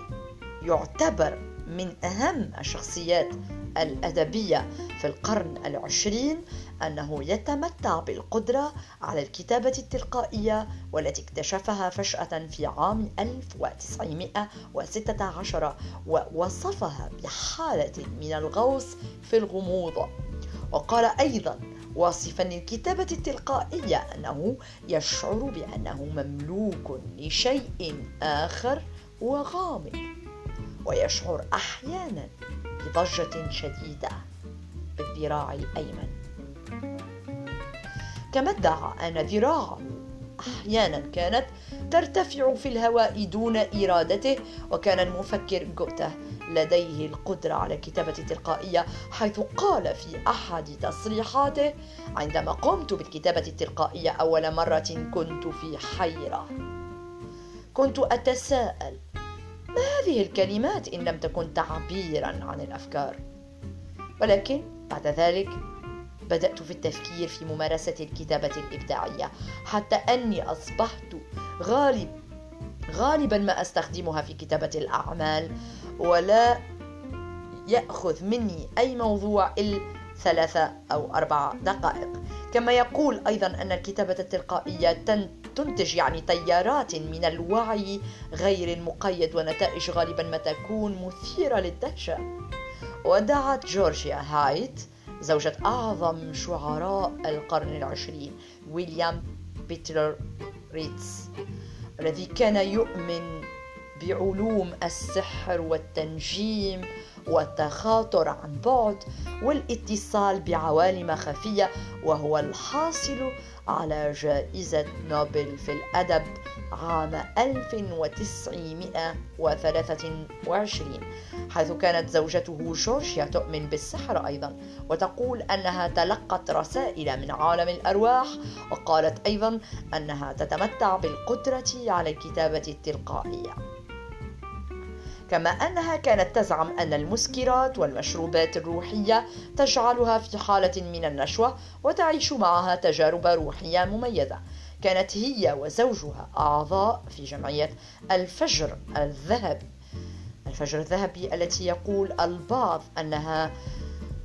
Speaker 1: يعتبر من أهم الشخصيات الأدبية في القرن العشرين أنه يتمتع بالقدرة على الكتابة التلقائية والتي اكتشفها فجأة في عام 1916 ووصفها بحالة من الغوص في الغموض. وقال أيضا واصفا للكتابة التلقائية أنه يشعر بأنه مملوك لشيء آخر وغامض. ويشعر أحيانا بضجة شديدة بالذراع الأيمن. كما ادعى أن ذراعه أحيانا كانت ترتفع في الهواء دون إرادته وكان المفكر جوته لديه القدرة على الكتابة التلقائية حيث قال في أحد تصريحاته عندما قمت بالكتابة التلقائية أول مرة كنت في حيرة. كنت أتساءل ما هذه الكلمات إن لم تكن تعبيرا عن الأفكار. ولكن بعد ذلك بدأت في التفكير في ممارسة الكتابة الإبداعية حتى أني أصبحت غالب غالبا ما أستخدمها في كتابة الأعمال ولا يأخذ مني أي موضوع إلا ثلاثة أو أربع دقائق. كما يقول أيضا أن الكتابة التلقائية تنتج يعني تيارات من الوعي غير المقيد ونتائج غالبا ما تكون مثيرة للدهشة. وادعت جورجي هايد زوجة أعظم شعراء القرن العشرين ويليام بتلر ييتس الذي كان يؤمن بعلوم السحر والتنجيم والتخاطر عن بعد والاتصال بعوالم خفية وهو الحاصل على جائزة نوبل في الأدب عام 1923 حيث كانت زوجته جورجيا تؤمن بالسحر أيضا وتقول أنها تلقت رسائل من عالم الأرواح وقالت أيضا أنها تتمتع بالقدرة على الكتابة التلقائية. كما أنها كانت تزعم أن المسكرات والمشروبات الروحية تجعلها في حالة من النشوة وتعيش معها تجارب روحية مميزة. كانت هي وزوجها أعضاء في جمعية الفجر الذهبي. الفجر الذهبي التي يقول البعض أنها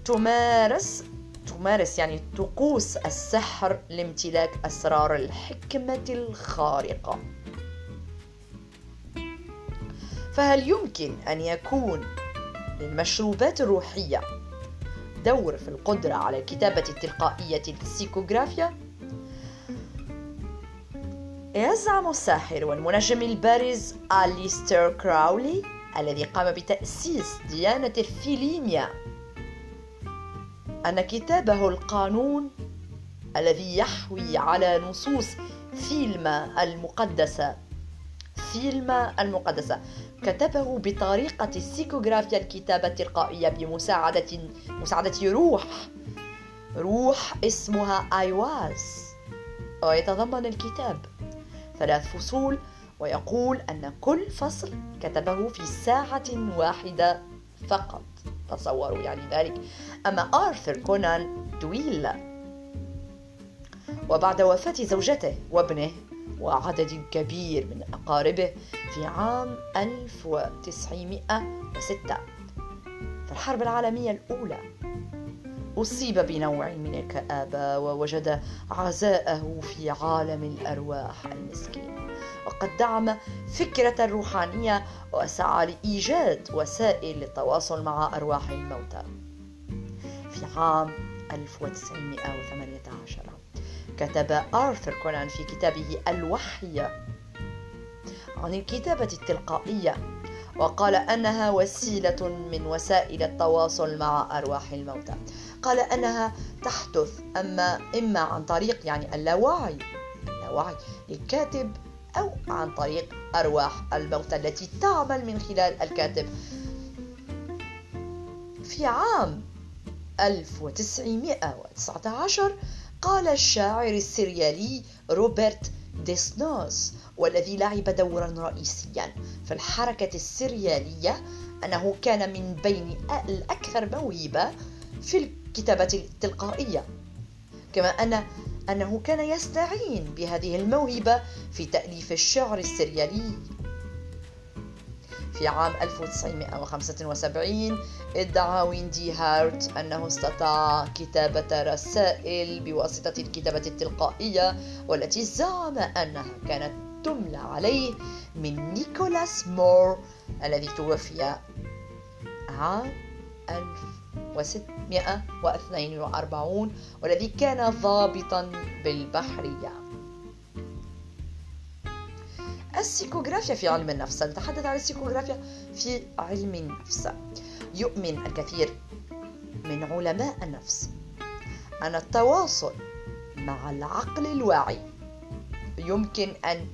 Speaker 1: تمارس تمارس يعني طقوس السحر لامتلاك أسرار الحكمة الخارقة. فهل يمكن أن يكون للمشروبات الروحية دور في القدرة على الكتابة التلقائية للسيكوغرافيا؟ يزعم الساحر والمنجم البارز أليستر كراولي الذي قام بتأسيس ديانة الثيليما أن كتابه القانون الذي يحوي على نصوص ثيليما المقدسة ثيليما المقدسة كتبه بطريقة السيكوغرافيا الكتابة التلقائية بمساعدة مساعدة روح. روح اسمها أيواز. ويتضمن الكتاب. ثلاث فصول. ويقول أن كل فصل كتبه في ساعة واحدة فقط. تصوروا يعني ذلك. أما آرثر كونان دويل وبعد وفاة زوجته وابنه وعدد كبير من أقاربه في عام 1906 في الحرب العالمية الأولى أصيب بنوع من الكآبة ووجد عزاءه في عالم الأرواح المسكين. وقد دعم فكرة الروحانية وسعى لإيجاد وسائل للتواصل مع أرواح الموتى في عام 1918 كتب آرثر كونان في كتابه الوحي عن الكتابة التلقائية وقال أنها وسيلة من وسائل التواصل مع أرواح الموتى. قال أنها تحدث أما إما عن طريق يعني اللاوعي اللاوعي للكاتب أو عن طريق أرواح الموتى التي تعمل من خلال الكاتب. في عام 1919 قال الشاعر السريالي روبرت ديسنوس والذي لعب دورا رئيسيا. في الحركة السريالية أنه كان من بين الأكثر موهبة في الكتابة التلقائية. كما أن أنه كان يستعين بهذه الموهبة في تأليف الشعر السريالي في عام 1975 ادعى ويندي هارت أنه استطاع كتابة رسائل بواسطة الكتابة التلقائية والتي زعم أنها كانت تملى عليه من نيكولاس مور الذي توفي عام 1642 والذي كان ضابطا بالبحرية. السيكوغرافيا في علم النفس. نتحدث عن السيكوغرافيا في علم النفس. يؤمن الكثير من علماء النفس أن التواصل مع العقل الواعي يمكن أن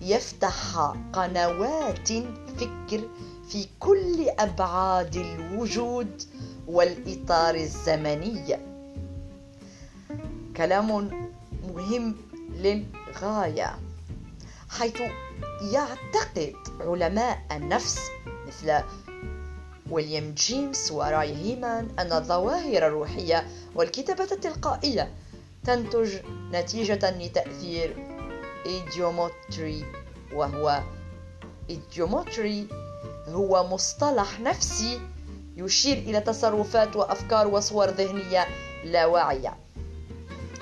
Speaker 1: يفتح قنوات فكر في كل أبعاد الوجود والإطار الزمني. كلام مهم للغاية. حيث يعتقد علماء النفس مثل ويليام جيمس وراي هيمان أن الظواهر الروحية والكتابة التلقائية تنتج نتيجة لتأثير إيديومتري وهو إيديومتري هو مصطلح نفسي يشير إلى تصرفات وأفكار وصور ذهنية لا واعية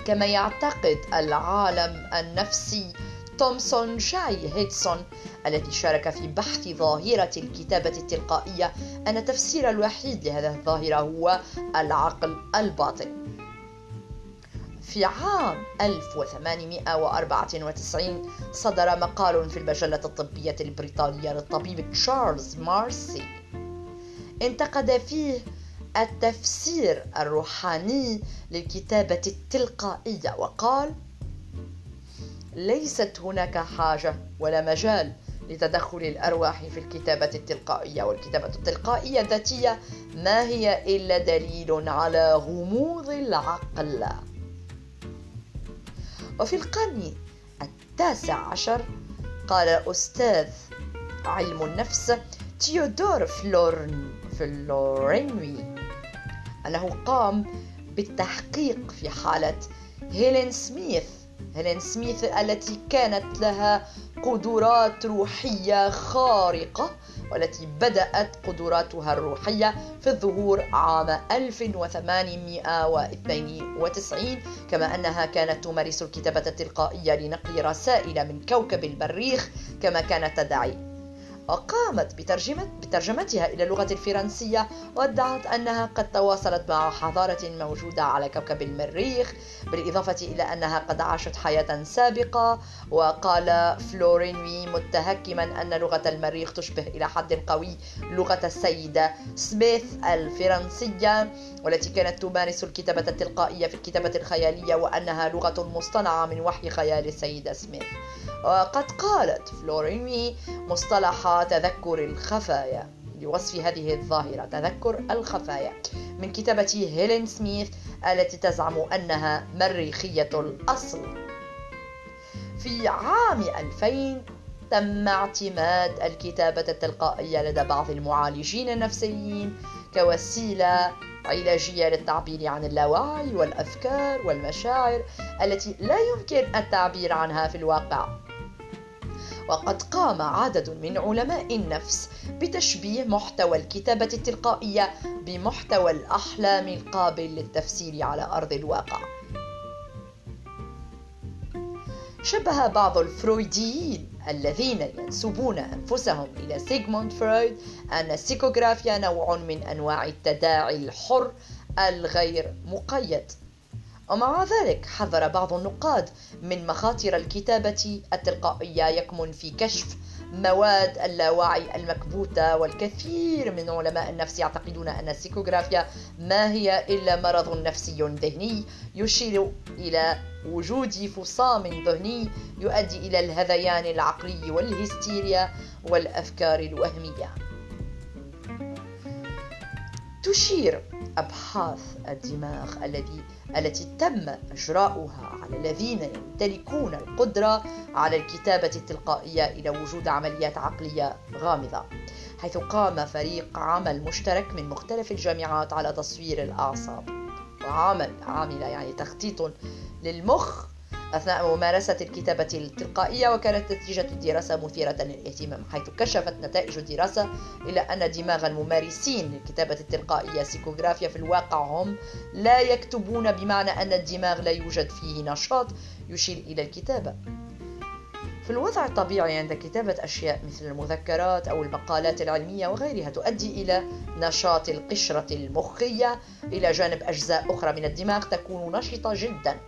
Speaker 1: كما يعتقد العالم النفسي تومسون شاي هيدسون الذي شارك في بحث ظاهرة الكتابة التلقائية. أن التفسير الوحيد لهذه الظاهرة هو العقل الباطن. في عام 1894 صدر مقال في المجلة الطبية البريطانية للطبيب تشارلز مارسي. انتقد فيه التفسير الروحاني للكتابة التلقائية وقال: ليست هناك حاجة ولا مجال لتدخل الأرواح في الكتابة التلقائية والكتابة التلقائية الذاتية ما هي إلا دليل على غموض العقل. وفي القرن التاسع عشر قال أستاذ علم النفس تيودور فلورن فلورينوي أنه قام بالتحقيق في حالة هيلين سميث. هيلين سميث التي كانت لها قدرات روحية خارقة والتي بدأت قدراتها الروحية في الظهور عام 1892 كما أنها كانت تمارس الكتابة التلقائية لنقل رسائل من كوكب المريخ كما كانت تدعي. وقامت بترجمة بترجمتها إلى اللغة الفرنسية وادعت أنها قد تواصلت مع حضارة موجودة على كوكب المريخ بالإضافة إلى أنها قد عاشت حياة سابقة. وقال فلورينوي متهكما أن لغة المريخ تشبه إلى حد قوي لغة السيدة سميث الفرنسية والتي كانت تمارس الكتابة التلقائية في الكتابة الخيالية وأنها لغة مصطنعة من وحي خيال السيدة سميث. وقد قالت فلورينوي مصطلح تذكر الخفايا. لوصف هذه الظاهرة تذكر الخفايا. من كتابة هيلين سميث التي تزعم أنها مريخية الأصل. في عام 2000 تم اعتماد الكتابة التلقائية لدى بعض المعالجين النفسيين كوسيلة علاجية للتعبير عن اللاوعي والأفكار والمشاعر التي لا يمكن التعبير عنها في الواقع. وقد قام عدد من علماء النفس بتشبيه محتوى الكتابة التلقائية بمحتوى الأحلام القابل للتفسير على أرض الواقع. شبه بعض الفرويديين الذين ينسبون أنفسهم إلى سيغموند فرويد أن السيكوغرافيا نوع من أنواع التداعي الحر الغير مقيد ومع ذلك حذر بعض النقاد من مخاطر الكتابة التلقائية يكمن في كشف مواد اللاوعي المكبوتة والكثير من علماء النفس يعتقدون أن السيكوغرافيا ما هي إلا مرض نفسي ذهني يشير إلى وجود فصام ذهني يؤدي إلى الهذيان العقلي والهستيريا والأفكار الوهمية. تشير أبحاث الدماغ الذي التي تم إجراؤها على الذين يمتلكون القدرة على الكتابة التلقائية إلى وجود عمليات عقلية غامضة حيث قام فريق عمل مشترك من مختلف الجامعات على تصوير الأعصاب. وعمل عامل يعني تخطيط للمخ أثناء ممارسة الكتابة التلقائية وكانت نتيجة الدراسة مثيرة للاهتمام حيث كشفت نتائج الدراسة إلى أن دماغ الممارسين للكتابة التلقائية سيكوغرافيا في الواقع هم لا يكتبون بمعنى أن الدماغ لا يوجد فيه نشاط يشير إلى الكتابة. في الوضع الطبيعي عند كتابة أشياء مثل المذكرات أو المقالات العلمية وغيرها تؤدي إلى نشاط القشرة المخية. إلى جانب أجزاء أخرى من الدماغ تكون نشطة جدا.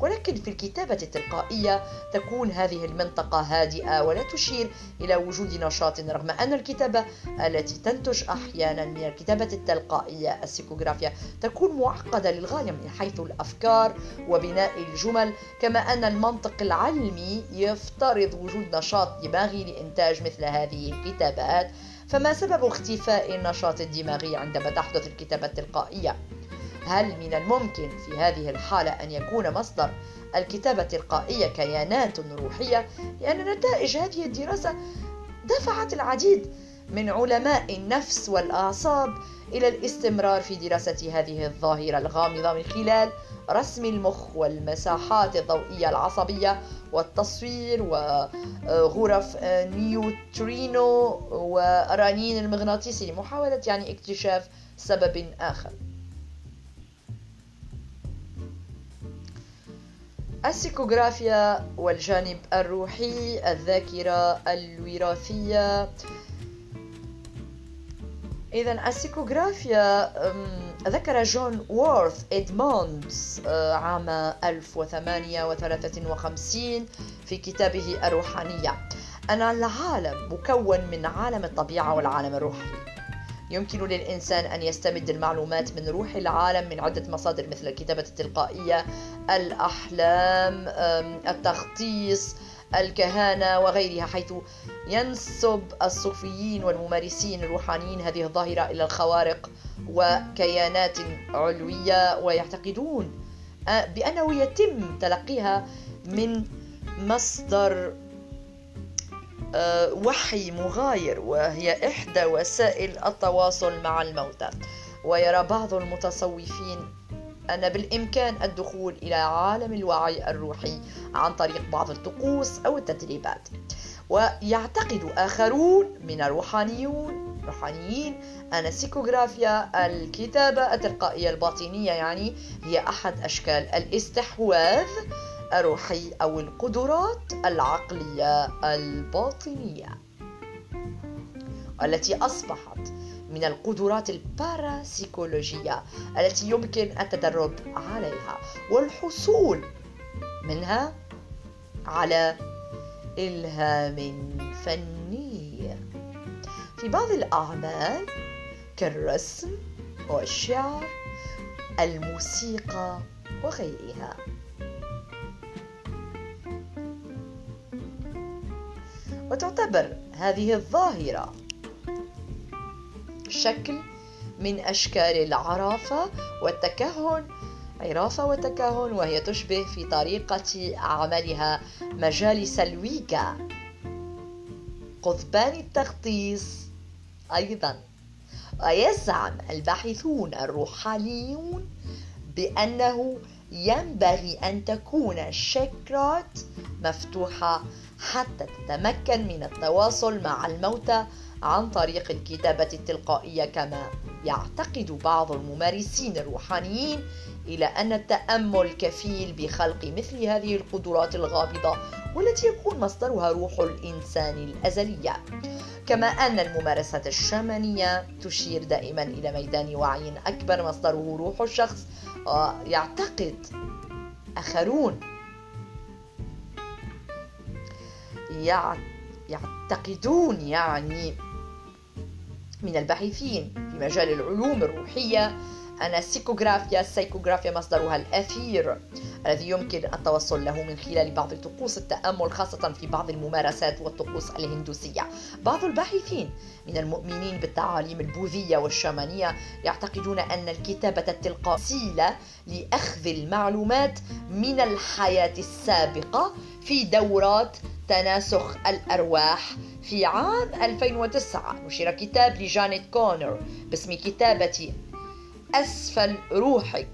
Speaker 1: ولكن في الكتابة التلقائية تكون هذه المنطقة هادئة ولا تشير إلى وجود نشاط رغم أن الكتابة التي تنتج أحيانا من الكتابة التلقائية السيكوغرافيا تكون معقدة للغاية من حيث الأفكار وبناء الجمل كما أن المنطق العلمي يفترض وجود نشاط دماغي لإنتاج مثل هذه الكتابات فما سبب اختفاء النشاط الدماغي عندما تحدث الكتابة التلقائية؟ هل من الممكن في هذه الحالة أن يكون مصدر الكتابة التلقائية كيانات روحية؟ لأن نتائج هذه الدراسة دفعت العديد من علماء النفس والأعصاب إلى الاستمرار في دراسة هذه الظاهرة الغامضة من خلال رسم المخ والمساحات الضوئية العصبية والتصوير وغرف نيوترينو والرنين المغناطيسي لمحاولة يعني اكتشاف سبب آخر. السيكوغرافيا والجانب الروحي الذاكرة الوراثية. إذا السيكوغرافيا ذكر جون وورث إدموندز عام 1853 في كتابه الروحانية. أن العالم مكون من عالم الطبيعة والعالم الروحي. يمكن للإنسان أن يستمد المعلومات من روح العالم من عدة مصادر مثل الكتابة التلقائية الأحلام التخطيص الكهانة وغيرها حيث ينسب الصوفيين والممارسين الروحانيين هذه الظاهرة إلى الخوارق وكيانات علوية ويعتقدون آه، بأنه يتم تلقيها من مصدر وحي مغاير وهي إحدى وسائل التواصل مع الموتى. ويرى بعض المتصوفين أن بالإمكان الدخول إلى عالم الوعي الروحي عن طريق بعض الطقوس أو التدريبات. ويعتقد آخرون من الروحانيون روحانيين أن السيكوغرافيا الكتابة التلقائية الباطنية يعني هي أحد أشكال الاستحواذ الروحي أو القدرات العقلية الباطنية التي أصبحت من القدرات الباراسيكولوجية التي يمكن التدرب عليها والحصول منها على إلهام فني. في بعض الأعمال كالرسم والشعر الموسيقى وغيرها. وتعتبر هذه الظاهرة. شكل من أشكال العرافة والتكهن. عرافة وتكهن وهي تشبه في طريقة عملها مجالس الويكا قضبان التخطيص أيضا. ويزعم الباحثون الروحانيون بأنه ينبغي أن تكون الشكرات مفتوحة حتى تتمكن من التواصل مع الموتى عن طريق الكتابة التلقائية كما يعتقد بعض الممارسين الروحانيين إلى أن التأمل كفيل بخلق مثل هذه القدرات الغامضة والتي يكون مصدرها روح الإنسان الأزلية. كما أن الممارسات الشامانية تشير دائما إلى ميدان وعي أكبر مصدره روح الشخص ويعتقد آخرون يعتقدون يعني من الباحثين في مجال العلوم الروحية أن السيكوغرافيا السيكوغرافيا مصدرها الأثير. الذي يمكن التوصل له من خلال بعض طقوس التأمل خاصة في بعض الممارسات والطقوس الهندوسية. بعض الباحثين من المؤمنين بالتعاليم البوذية والشامانية يعتقدون أن الكتابة التلقائية وسيلة لأخذ المعلومات من الحياة السابقة في دورات تناسخ الأرواح في عام 2009 نشر كتاب لجانيت كونر باسم كتابة أسفل روحك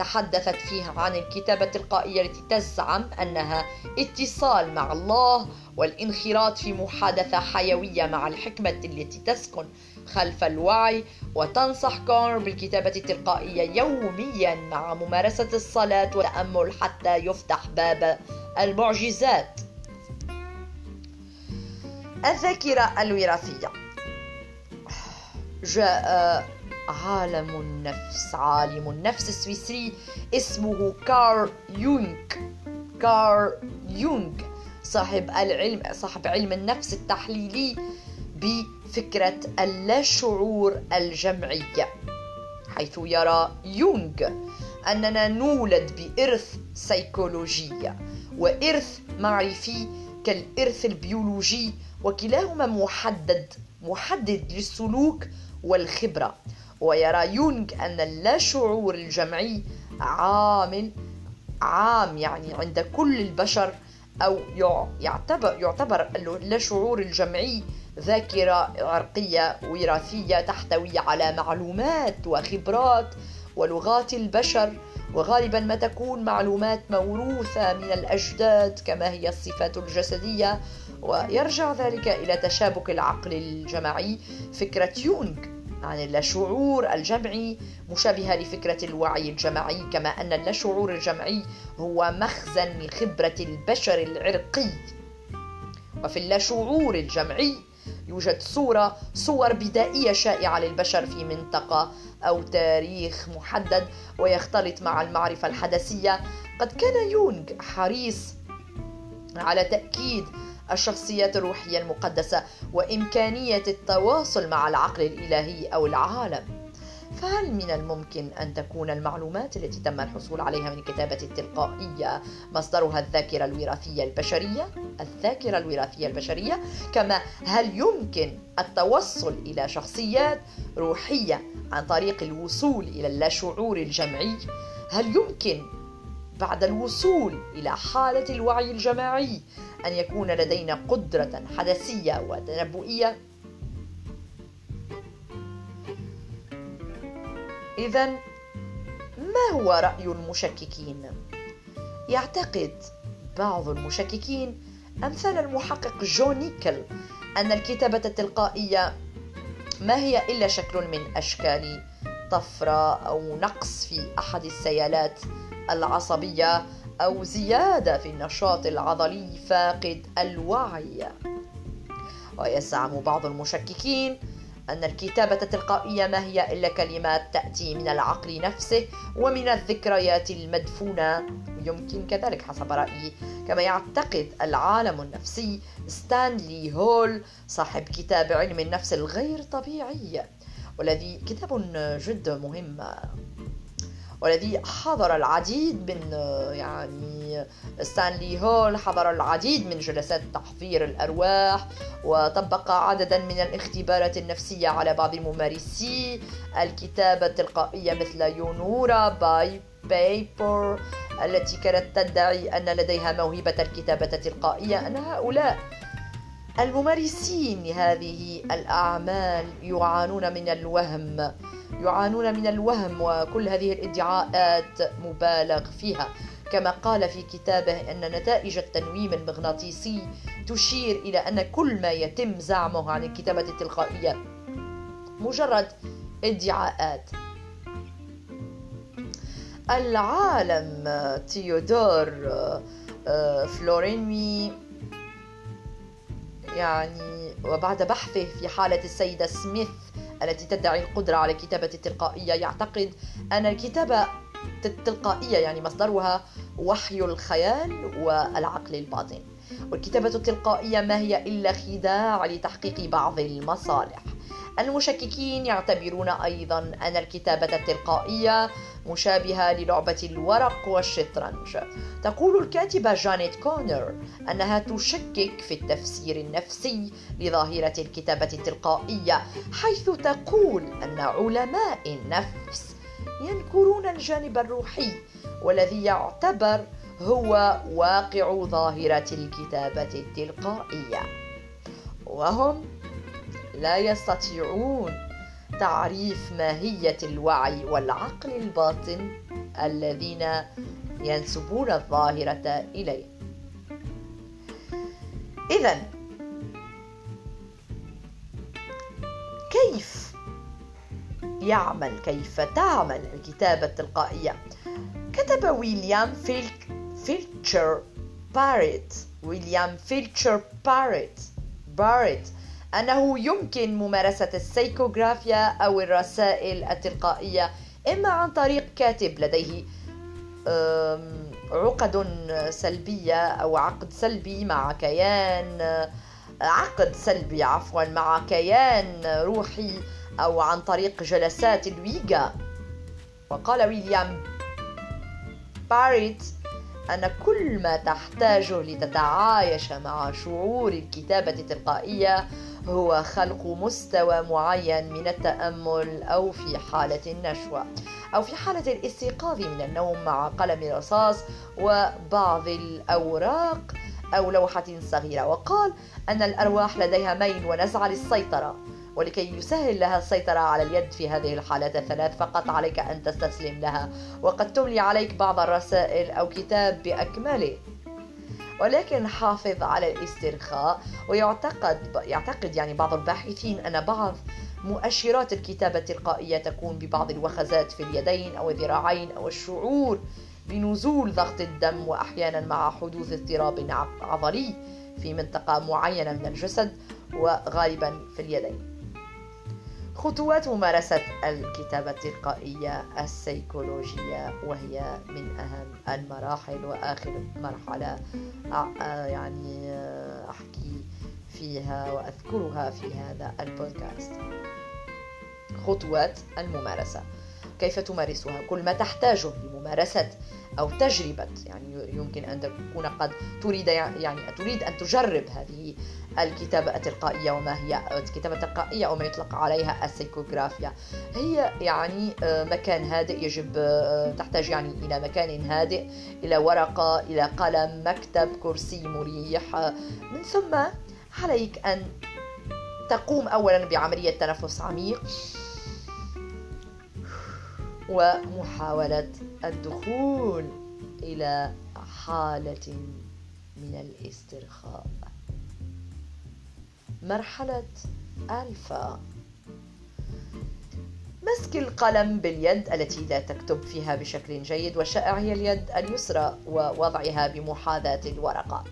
Speaker 1: تحدثت فيها عن الكتابة التلقائية التي تزعم أنها اتصال مع الله والانخراط في محادثة حيوية مع الحكمة التي تسكن خلف الوعي وتنصح كونر بالكتابة التلقائية يوميا مع ممارسة الصلاة والتأمل حتى يفتح باب المعجزات. الذاكرة الوراثية. جاء عالم النفس عالم النفس السويسري اسمه كارل يونغ. كارل يونغ صاحب العلم صاحب علم النفس التحليلي بفكرة اللاشعور الجمعي حيث يرى يونغ أننا نولد بإرث سيكولوجي وإرث معرفي كالإرث البيولوجي وكلاهما محدد محدد للسلوك والخبرة. ويرى يونغ أن اللاشعور الجمعي عامل عام يعني عند كل البشر أو يعتبر يعتبر اللاشعور الجمعي ذاكرة عرقية وراثية تحتوي على معلومات وخبرات ولغات البشر وغالبا ما تكون معلومات موروثة من الأجداد كما هي الصفات الجسدية. ويرجع ذلك إلى تشابك العقل الجماعي فكرة يونغ عن اللاشعور الجمعي مشابهة لفكرة الوعي الجماعي كما أن اللاشعور الجمعي هو مخزن لخبرة البشر العرقي. وفي اللاشعور الجمعي يوجد صورة صور بدائية شائعة للبشر في منطقة أو تاريخ محدد ويختلط مع المعرفة الحدثية. قد كان يونغ حريص على تأكيد الشخصيات الروحية المقدسة وإمكانية التواصل مع العقل الإلهي أو العالم فهل من الممكن أن تكون المعلومات التي تم الحصول عليها من الكتابة التلقائية مصدرها الذاكرة الوراثية البشرية؟ الذاكرة الوراثية البشرية كما هل يمكن التوصل إلى شخصيات روحية عن طريق الوصول إلى اللاشعور الجمعي؟ هل يمكن بعد الوصول إلى حالة الوعي الجماعي أن يكون لدينا قدرة حدثية وتنبؤية إذا ما هو رأي المشككين؟ يعتقد بعض المشككين أمثال المحقق جون نيكل أن الكتابة التلقائية ما هي إلا شكل من أشكال طفرة أو نقص في أحد السيالات العصبية أو زيادة في النشاط العضلي فاقد الوعي. ويزعم بعض المشككين أن الكتابة التلقائية ما هي إلا كلمات تأتي من العقل نفسه ومن الذكريات المدفونة. يمكن كذلك حسب رأيي كما يعتقد العالم النفسي ستانلي هول صاحب كتاب علم النفس الغير طبيعي والذي كتاب جد مهم. والذي حضر العديد من يعني ستانلي هول حضر العديد من جلسات تحضير الأرواح وطبق عددا من الاختبارات النفسية على بعض ممارسي الكتابة التلقائية مثل يونورا باي بيبر التي كانت تدعي أن لديها موهبة الكتابة التلقائية أن هؤلاء الممارسين لهذه الأعمال يعانون من الوهم يعانون من الوهم وكل هذه الادعاءات مبالغ فيها. كما قال في كتابه أن نتائج التنويم المغناطيسي تشير إلى أن كل ما يتم زعمه عن الكتابة التلقائية مجرد ادعاءات. العالم تيودور آه، فلورينمي يعني وبعد بحثه في حالة السيدة سميث التي تدعي القدرة على الكتابة التلقائية يعتقد أن الكتابة التلقائية يعني مصدرها وحي الخيال والعقل الباطن. والكتابة التلقائية ما هي إلا خداع لتحقيق بعض المصالح. المشككين يعتبرون أيضا أن الكتابة التلقائية مشابهة للعبة الورق والشطرنج. تقول الكاتبة جانيت كونر أنها تشكك في التفسير النفسي لظاهرة الكتابة التلقائية حيث تقول أن علماء النفس ينكرون الجانب الروحي والذي يعتبر هو واقع ظاهرة الكتابة التلقائية. وهم لا يستطيعون تعريف ماهية الوعي والعقل الباطن الذين ينسبون الظاهرة إليه. إذا كيف يعمل كيف تعمل الكتابة التلقائية؟ كتب ويليام فيلك فيلتشر باريت ويليام فيلتشر باريت باريت أنه يمكن ممارسة السيكوغرافيا أو الرسائل التلقائية إما عن طريق كاتب لديه عقد سلبية أو عقد سلبي مع كيان عقد سلبي عفوا مع كيان روحي أو عن طريق جلسات الويجا. وقال ويليام باريت أن كل ما تحتاجه لتتعايش مع شعور الكتابة التلقائية هو خلق مستوى معين من التأمل أو في حالة النشوة أو في حالة الاستيقاظ من النوم مع قلم رصاص وبعض الأوراق أو لوحة صغيرة. وقال أن الأرواح لديها ميل ونزعة للسيطرة ولكي يسهل لها السيطرة على اليد في هذه الحالات الثلاث فقط عليك أن تستسلم لها. وقد تملي عليك بعض الرسائل أو كتاب بأكمله. ولكن حافظ على الاسترخاء ويعتقد يعتقد يعني بعض الباحثين أن بعض مؤشرات الكتابة التلقائية تكون ببعض الوخزات في اليدين أو الذراعين أو الشعور بنزول ضغط الدم وأحيانا مع حدوث اضطراب عضلي في منطقة معينة من الجسد وغالبا في اليدين. خطوات ممارسة الكتابة التلقائية السيكولوجية وهي من أهم المراحل وآخر مرحلة يعني أحكي فيها وأذكرها في هذا البودكاست. خطوات الممارسة. كيف تمارسها؟ كل ما تحتاجه لممارسة أو تجربة يعني يمكن أن تكون قد تريد يعني تريد أن تجرب هذه الكتابة التلقائية وما هي؟ الكتابة التلقائية أو ما يطلق عليها السيكوغرافيا. هي يعني آه، مكان هادئ يجب آه، تحتاج يعني إلى مكان هادئ إلى ورقة إلى قلم مكتب كرسي مريح. من ثم عليك أن تقوم أولا بعملية تنفس عميق ومحاولة الدخول إلى حالة من الاسترخاء. مرحلة ألفا. مسك القلم باليد التي لا تكتب فيها بشكل جيد والشائع هي اليد اليسرى ووضعها بمحاذاة الورقة.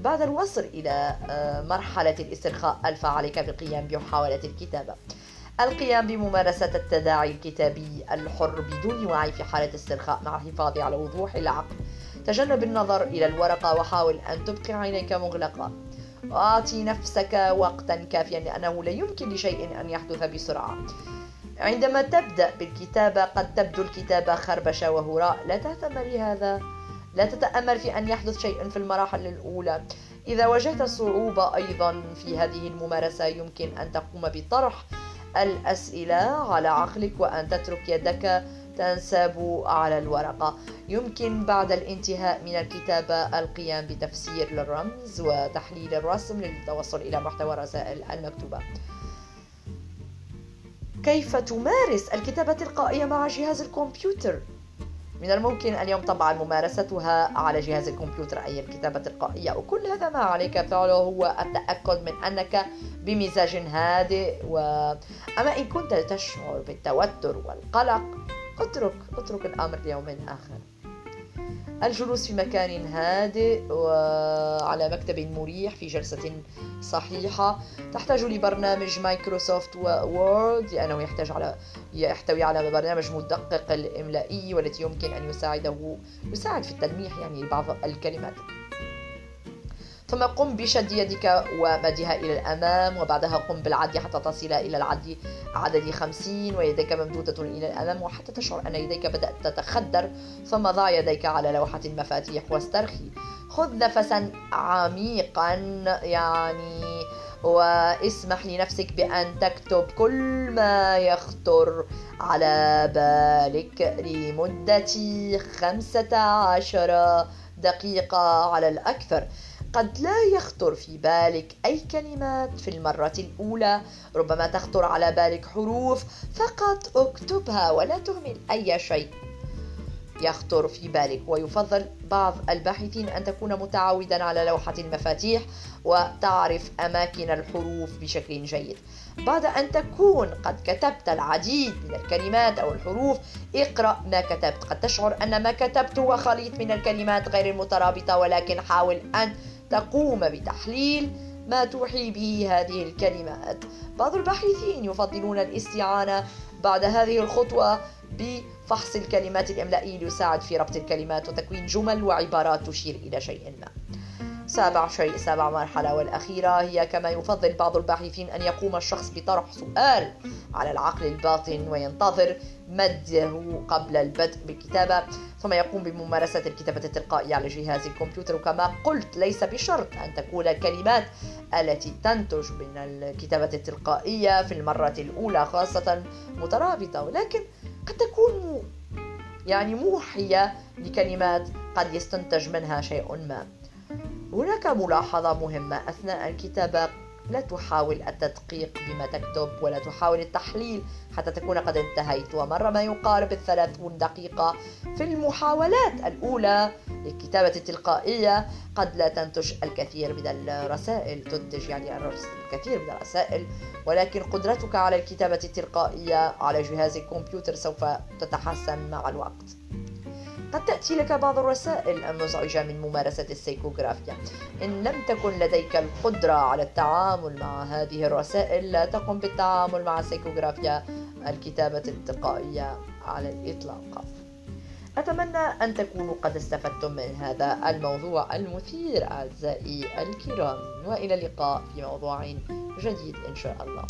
Speaker 1: بعد الوصل إلى آه، مرحلة الاسترخاء ألفا عليك بالقيام بمحاولة الكتابة. القيام بممارسة التداعي الكتابي الحر بدون وعي في حالة استرخاء مع الحفاظ على وضوح العقل. تجنب النظر إلى الورقة وحاول أن تبقي عينيك مغلقة. أعطي نفسك وقتا كافيا لأنه لا يمكن لشيء أن يحدث بسرعة. عندما تبدأ بالكتابة قد تبدو الكتابة خربشة وهراء. لا تهتم لهذا لا تتأمل في أن يحدث شيء في المراحل الأولى. إذا واجهت صعوبة أيضا في هذه الممارسة يمكن أن تقوم بطرح الأسئلة على عقلك وأن تترك يدك تنساب على الورقة يمكن بعد الانتهاء من الكتابة القيام بتفسير للرمز وتحليل الرسم للتوصل إلى محتوى الرسائل المكتوبة. كيف تمارس الكتابة التلقائية مع جهاز الكمبيوتر؟ من الممكن اليوم طبعا ممارستها على جهاز الكمبيوتر أي الكتابة التلقائية. وكل هذا ما عليك فعله هو التأكد من أنك بمزاج هادئ و... أما إن كنت تشعر بالتوتر والقلق اترك أترك الأمر ليوم آخر الجلوس في مكان هادئ وعلى مكتب مريح في جلسة صحيحة. تحتاج لبرنامج مايكروسوفت وورد لأنه يحتاج على يحتوي على برنامج مدقق الإملائي والتي يمكن أن يساعده يساعد في التلميح يعني بعض الكلمات. ثم قم بشد يدك ومدها إلى الأمام وبعدها قم بالعد حتى تصل إلى العد عدد خمسين ويديك ممدودة إلى الأمام وحتى تشعر أن يديك بدأت تتخدر ثم ضع يديك على لوحة المفاتيح واسترخي. خذ نفسا عميقا يعني واسمح لنفسك بأن تكتب كل ما يخطر على بالك لمدة خمسة عشر دقيقة على الأكثر. قد لا يخطر في بالك أي كلمات في المرة الأولى. ربما تخطر على بالك حروف فقط اكتبها ولا تهمل أي شيء. يخطر في بالك ويفضل بعض الباحثين أن تكون متعودا على لوحة المفاتيح وتعرف أماكن الحروف بشكل جيد. بعد أن تكون قد كتبت العديد من الكلمات أو الحروف اقرأ ما كتبت. قد تشعر أن ما كتبت هو خليط من الكلمات غير المترابطة ولكن حاول أن تقوم بتحليل ما توحي به هذه الكلمات. بعض الباحثين يفضلون الاستعانة بعد هذه الخطوة بفحص الكلمات. الإملائية ليساعد في ربط الكلمات وتكوين جمل وعبارات تشير إلى شيء ما. سابع شيء سابع مرحلة والأخيرة هي كما يفضل بعض الباحثين أن يقوم الشخص بطرح سؤال على العقل الباطن وينتظر مده قبل البدء بالكتابة ثم يقوم بممارسة الكتابة التلقائية على جهاز الكمبيوتر. وكما قلت ليس بشرط أن تكون الكلمات التي تنتج من الكتابة التلقائية في المرة الأولى خاصة مترابطة ولكن قد تكون يعني موحية لكلمات قد يستنتج منها شيء ما. هناك ملاحظة مهمة. أثناء الكتابة لا تحاول التدقيق بما تكتب ولا تحاول التحليل حتى تكون قد انتهيت. ومر ما يقارب الثلاثون دقيقة في المحاولات الأولى للكتابة التلقائية قد لا تنتج الكثير من الرسائل. تنتج يعني الكثير من الرسائل. ولكن قدرتك على الكتابة التلقائية على جهاز الكمبيوتر سوف تتحسن مع الوقت. قد تأتي لك بعض الرسائل المزعجة من ممارسة السيكوغرافيا. إن لم تكن لديك القدرة على التعامل مع هذه الرسائل لا تقم بالتعامل مع السيكوغرافيا الكتابة التلقائية على الإطلاق. أتمنى أن تكونوا قد استفدتم من هذا الموضوع المثير أعزائي الكرام. وإلى اللقاء في موضوع جديد إن شاء الله.